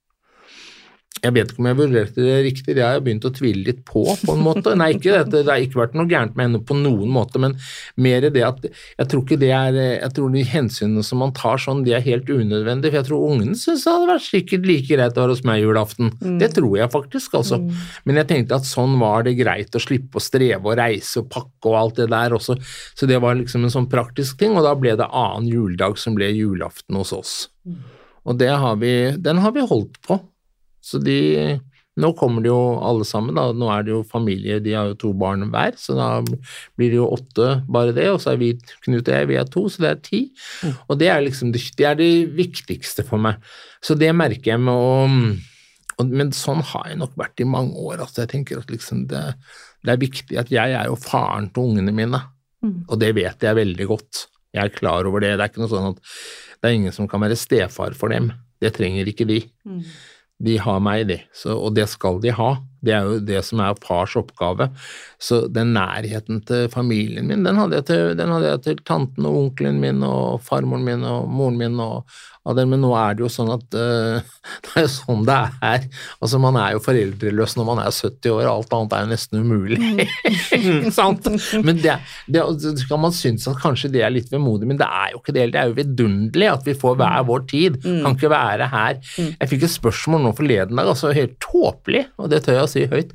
Jeg vet ikke om jeg vurderte det riktig, det har jeg begynt å tvile litt på, på en måte. Nei, ikke det, det har ikke vært noe gærent med henne på noen måte, men mer det at jeg tror ikke det er Jeg tror de hensynene som man tar sånn, de er helt unødvendige, for jeg tror ungene syns det hadde vært sikkert like greit å være hos meg julaften. Det tror jeg faktisk, altså. Men jeg tenkte at sånn var det greit å slippe å streve og reise og pakke og alt det der også, så det var liksom en sånn praktisk ting, og da ble det annen juledag som ble julaften hos oss. Og det har vi, den har vi holdt på. Så de Nå kommer det jo alle sammen, da. Nå er det jo familie, de har jo to barn hver, så da blir det jo åtte bare det. Og så er vi, Knut og jeg, vi er to, så det er ti. Og det er liksom det, det er det viktigste for meg. Så det merker jeg med å Men sånn har jeg nok vært i mange år. Altså jeg tenker at liksom det, det er viktig at jeg er jo faren til ungene mine, og det vet jeg veldig godt. Jeg er klar over det. Det er ikke noe sånn at det er ingen som kan være stefar for dem. Det trenger ikke de. De har meg, de, så, og det skal de ha. Det er jo det som er fars oppgave. Så den nærheten til familien min, den hadde jeg til, den hadde jeg til tanten og onkelen min og farmoren min og moren min og av den, men nå er det jo sånn at uh, (laughs) det er jo sånn det er. Altså, man er jo foreldreløs når man er 70 år, alt annet er jo nesten umulig. (laughs) Sant? Men det, det, så kan man synes at kanskje det er litt vemodig, men det er jo ikke det. Det er jo vidunderlig at vi får hver vår tid. Kan ikke være her. Jeg fikk et spørsmål nå forleden dag, altså helt tåpelig, og det tør jeg å si høyt,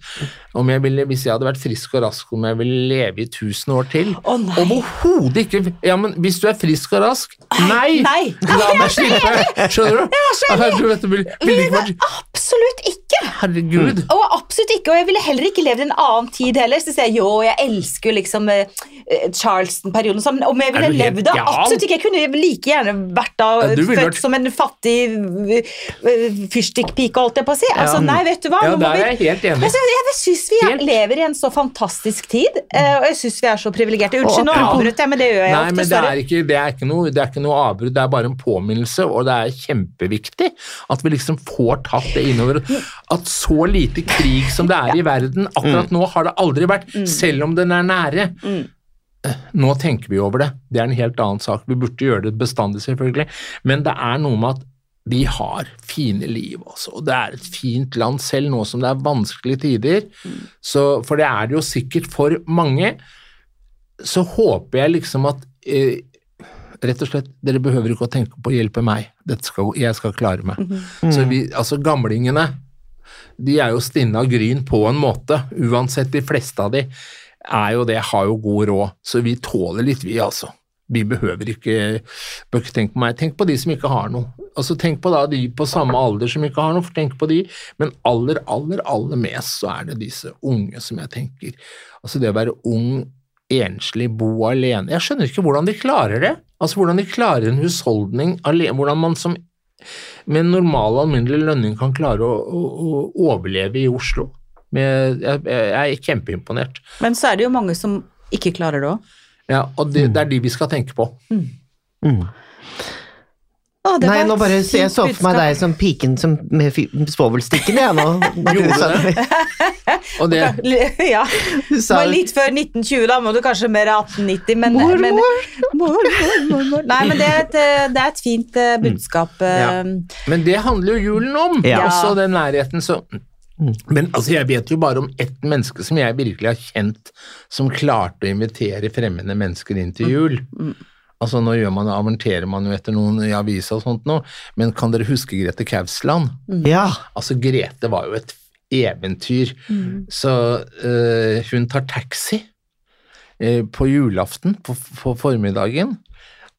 om jeg ville, hvis jeg hadde vært frisk og rask, om jeg ville leve i tusen år til. Å, nei. Overhodet ikke! Ja, men hvis du er frisk og rask Nei! nei. La meg slippe! Skjønner du? Herregud, dette ville ville ikke vært Absolutt ikke! Herregud. Og absolutt ikke, og jeg ville heller ikke levd i en annen tid heller. Så sier jeg jo, jeg elsker liksom eh, eh, Charleston-perioden, sånn, om jeg ville levd da? Absolutt ikke. Jeg kunne like gjerne vært da Ja, født vært- som en fattig uh, fyrstikkpike, holdt jeg på å si. Altså, nei, vet du hva? Ja, Nå må vi- helt enig. Jeg syns, jeg syns vi Helt. lever i en så fantastisk tid, eh, og jeg syns vi er så privilegerte. Unnskyld, nå avbrøt jeg, men det gjør jeg Nei, ofte. men det er, ikke, det, er ikke noe, det er ikke noe avbrudd, det er bare en påminnelse, og det er kjempeviktig at vi liksom får tatt det innover. At så lite krig som det er i verden, akkurat nå har det aldri vært, selv om den er nære. Eh, Nå tenker vi over det, det er en helt annen sak. Vi burde gjøre det bestandig, selvfølgelig, men det er noe med at vi har fine liv, altså. Og det er et fint land, selv nå som det er vanskelige tider. Så, for det er det jo sikkert for mange. Så håper jeg liksom at eh, Rett og slett, dere behøver ikke å tenke på å hjelpe meg. Dette skal, jeg skal klare meg. Så vi, altså gamlingene, de er jo stinne av gryn på en måte. Uansett, de fleste av de er jo det, har jo god råd. Så vi tåler litt, vi altså. Vi behøver ikke bør ikke tenke på meg. Tenk på de som ikke har noe. Altså Tenk på da de på samme alder som ikke har noe, for tenk på de. Men aller, aller, aller mest så er det disse unge som jeg tenker. Altså det å være ung, enslig, bo alene. Jeg skjønner ikke hvordan de klarer det. Altså hvordan de klarer en husholdning alene. Hvordan man som med en normal, alminnelig lønning kan klare å, å, å overleve i Oslo. Med, jeg, jeg er kjempeimponert. Men så er det jo mange som ikke klarer det òg. Ja, og det, det er de vi skal tenke på. Mm. Nei, nå bare så jeg så for meg deg som piken som, med svovelstikken, jeg nå. (laughs) Gjorde det? Og det, (laughs) Ja. Du Det var litt før 1920, da må du kanskje mer 1890, men Mormor. men, mor, mor, mor, mor. Nei, men det er et, eh, det er et fint eh, budskap. Mm. Ja. men det handler jo julen om, Ja. også den nærheten. Så. Men altså, jeg vet jo bare om ett menneske som jeg virkelig har kjent, som klarte å invitere fremmede mennesker inn til jul. Altså, nå gjør man, avanterer man jo etter noen i avisa og sånt nå, men kan dere huske Grete Kausland? Ja. Altså, Grete var jo et eventyr. Så øh, hun tar taxi øh, på julaften på, på formiddagen,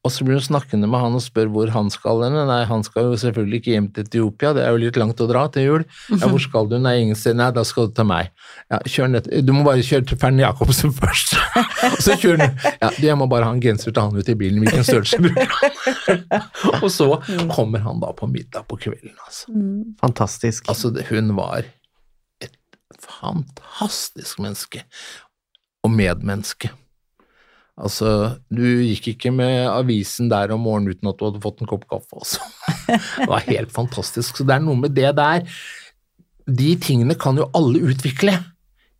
og så blir hun snakkende med han og spør hvor han skal henne. Nei, han skal jo selvfølgelig ikke hjem til Etiopia, det er jo litt langt å dra til jul. Ja, hvor skal du? Nei, ingen sted. Nei, da skal du til meg. Ja, kjør ned. Du må bare kjøre til Fern Jacobsen (laughs) først. og så kjører han. Ja, du, jeg må bare ha en genser til han ute i bilen. Hvilken størrelse bruker han? (laughs) og så kommer han da på middag på kvelden, altså. Fantastisk. Altså, hun var et fantastisk menneske. Og medmenneske. Altså, du gikk ikke med avisen der om morgenen uten at du hadde fått en kopp kaffe, altså. (laughs) Det var helt fantastisk. Så det er noe med det der De tingene kan jo alle utvikle.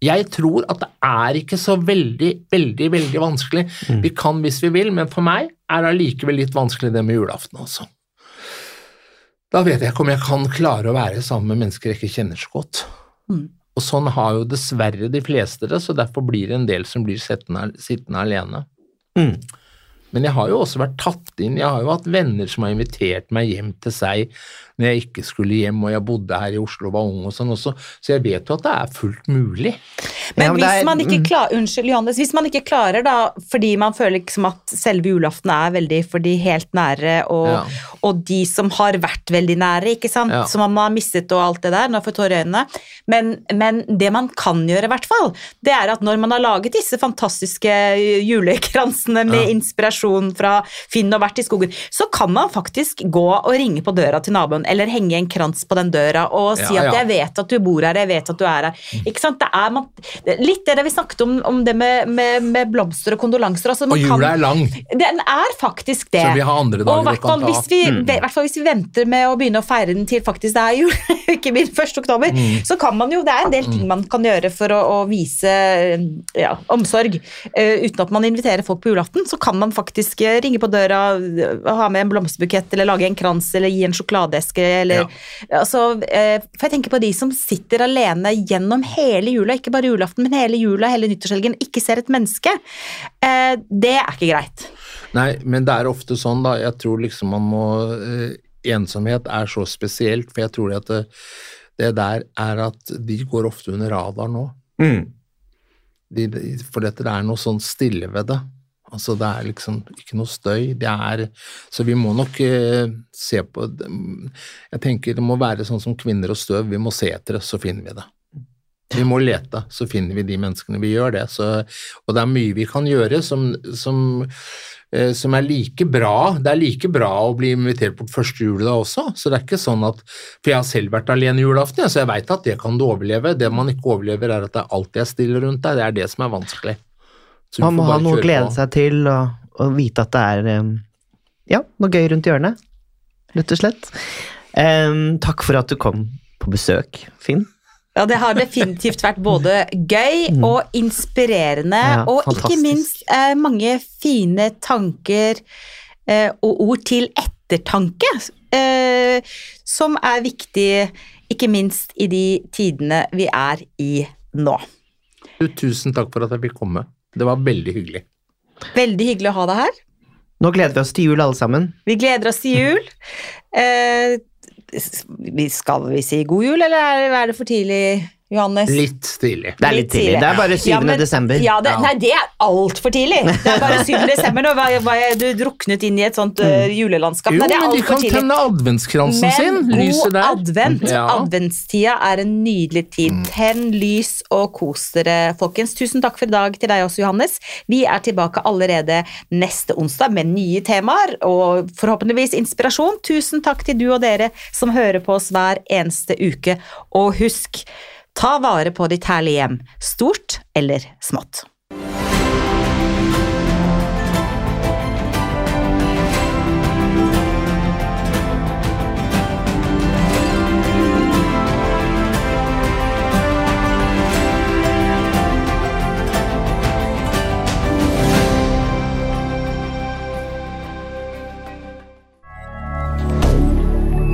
Jeg tror at det er ikke så veldig, veldig, veldig vanskelig. Vi kan hvis vi vil, men for meg er det allikevel litt vanskelig det med julaften, altså. Da vet jeg ikke om jeg kan klare å være sammen med mennesker jeg ikke kjenner så godt. Og sånn har jo dessverre de fleste det, så derfor blir det en del som blir sittende, sittende alene. Mm. Men jeg har jo også vært tatt inn, jeg har jo hatt venner som har invitert meg hjem til seg når jeg ikke skulle hjem, og jeg bodde her i Oslo og var ung og sånn også, så jeg vet jo at det er fullt mulig. Men Ja, men hvis er- man ikke mm. klarer Unnskyld, Johannes. Hvis man ikke klarer, da, fordi man føler liksom at selve julaften er veldig for de helt nære, og, Ja. og de som har vært veldig nære, ikke sant, Ja. som man har mistet og alt det der, nå får jeg tårer i øynene. Men, men det man kan gjøre, i hvert fall, det er at når man har laget disse fantastiske julekransene med Ja. inspirasjon fra Finn og vært i skogen, så kan man faktisk gå og ringe på døra til naboen, eller henge en krans på den døra og si Ja, at 'jeg vet at du bor her, jeg vet at du er her'. Ikke sant? Det er man, litt det vi snakket om, om det med, med, med blomster og kondolanser. Altså, Og jula er lang, Den er faktisk det. så vi har andre og dager vi kan ta. hvis, vi, i hvert fall hvis vi venter med å begynne å feire den til faktisk det er jul, (laughs) ikke minst 1. oktober, Mm. så kan man jo Det er en del ting man kan gjøre for å, å vise ja, omsorg uh, uten at man inviterer folk på julaften. Så kan man faktisk eh, ringe på døra, ha med en blomsterbukett eller lage en krans eller gi en sjokoladeeske eller altså, eh, For jeg tenker på de som sitter alene gjennom hele jula, ikke bare julaften, men hele jula, hele nyttårshelgen, ikke ser et menneske. Eh, det er ikke greit. Nei, men det er ofte sånn, da. Jeg tror liksom man må eh, Ensomhet er så spesielt, for jeg tror at det, det der er at de går ofte under radar nå. Mm. De, for dette det er noe sånn stille ved det. Altså det er liksom ikke noe støy. Det er Så vi må nok eh, se på. Jeg tenker det må være sånn som kvinner og støv. Vi må se etter det, så finner vi det. Vi må lete, så finner vi de menneskene vi gjør det. Så, og det er mye vi kan gjøre som, som, eh, som er like bra. Det er like bra å bli invitert på første juledag også. Så det er ikke sånn at For jeg har selv vært alene julaften, så jeg veit at det kan du overleve. Det man ikke overlever, er at det er alt jeg stiller rundt deg. Det er det som er vanskelig. Så Man må ha noe å glede på. seg til, og, og vite at det er ja, noe gøy rundt hjørnet, rett og slett. Um, takk for at du kom på besøk, Finn. Ja, det har definitivt vært både gøy og inspirerende, Ja, og ikke minst eh, mange fine tanker eh, og ord til ettertanke, eh, som er viktig ikke minst i de tidene vi er i nå. Tusen takk for at jeg fikk komme. Det var veldig hyggelig. Veldig hyggelig å ha deg her. Nå gleder vi oss til jul, alle sammen. Vi gleder oss til jul. (laughs) Eh, skal vi si god jul, eller er er det for tidlig, Johannes? Litt tidlig. Det er litt tidlig. Det er bare 7. Ja, men- desember. Ja, det. Nei, det er altfor tidlig. Det er bare 7. desember. Nå var, var jeg, du druknet inn i et sånt uh, julelandskap. Jo, nei, det er men de kan tenne adventskransen sin. Men Lyset god der. advent. Ja. Mm. Adventstida er en nydelig tid. Tenn lys og kos dere, folkens. Tusen takk for i dag til deg også, Johannes. Vi er tilbake allerede neste onsdag med nye temaer og forhåpentligvis inspirasjon. Tusen takk til du og dere som hører på oss hver eneste uke. Og husk, ta vare på ditt herlige hjem, stort eller smått.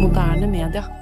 Moderne media.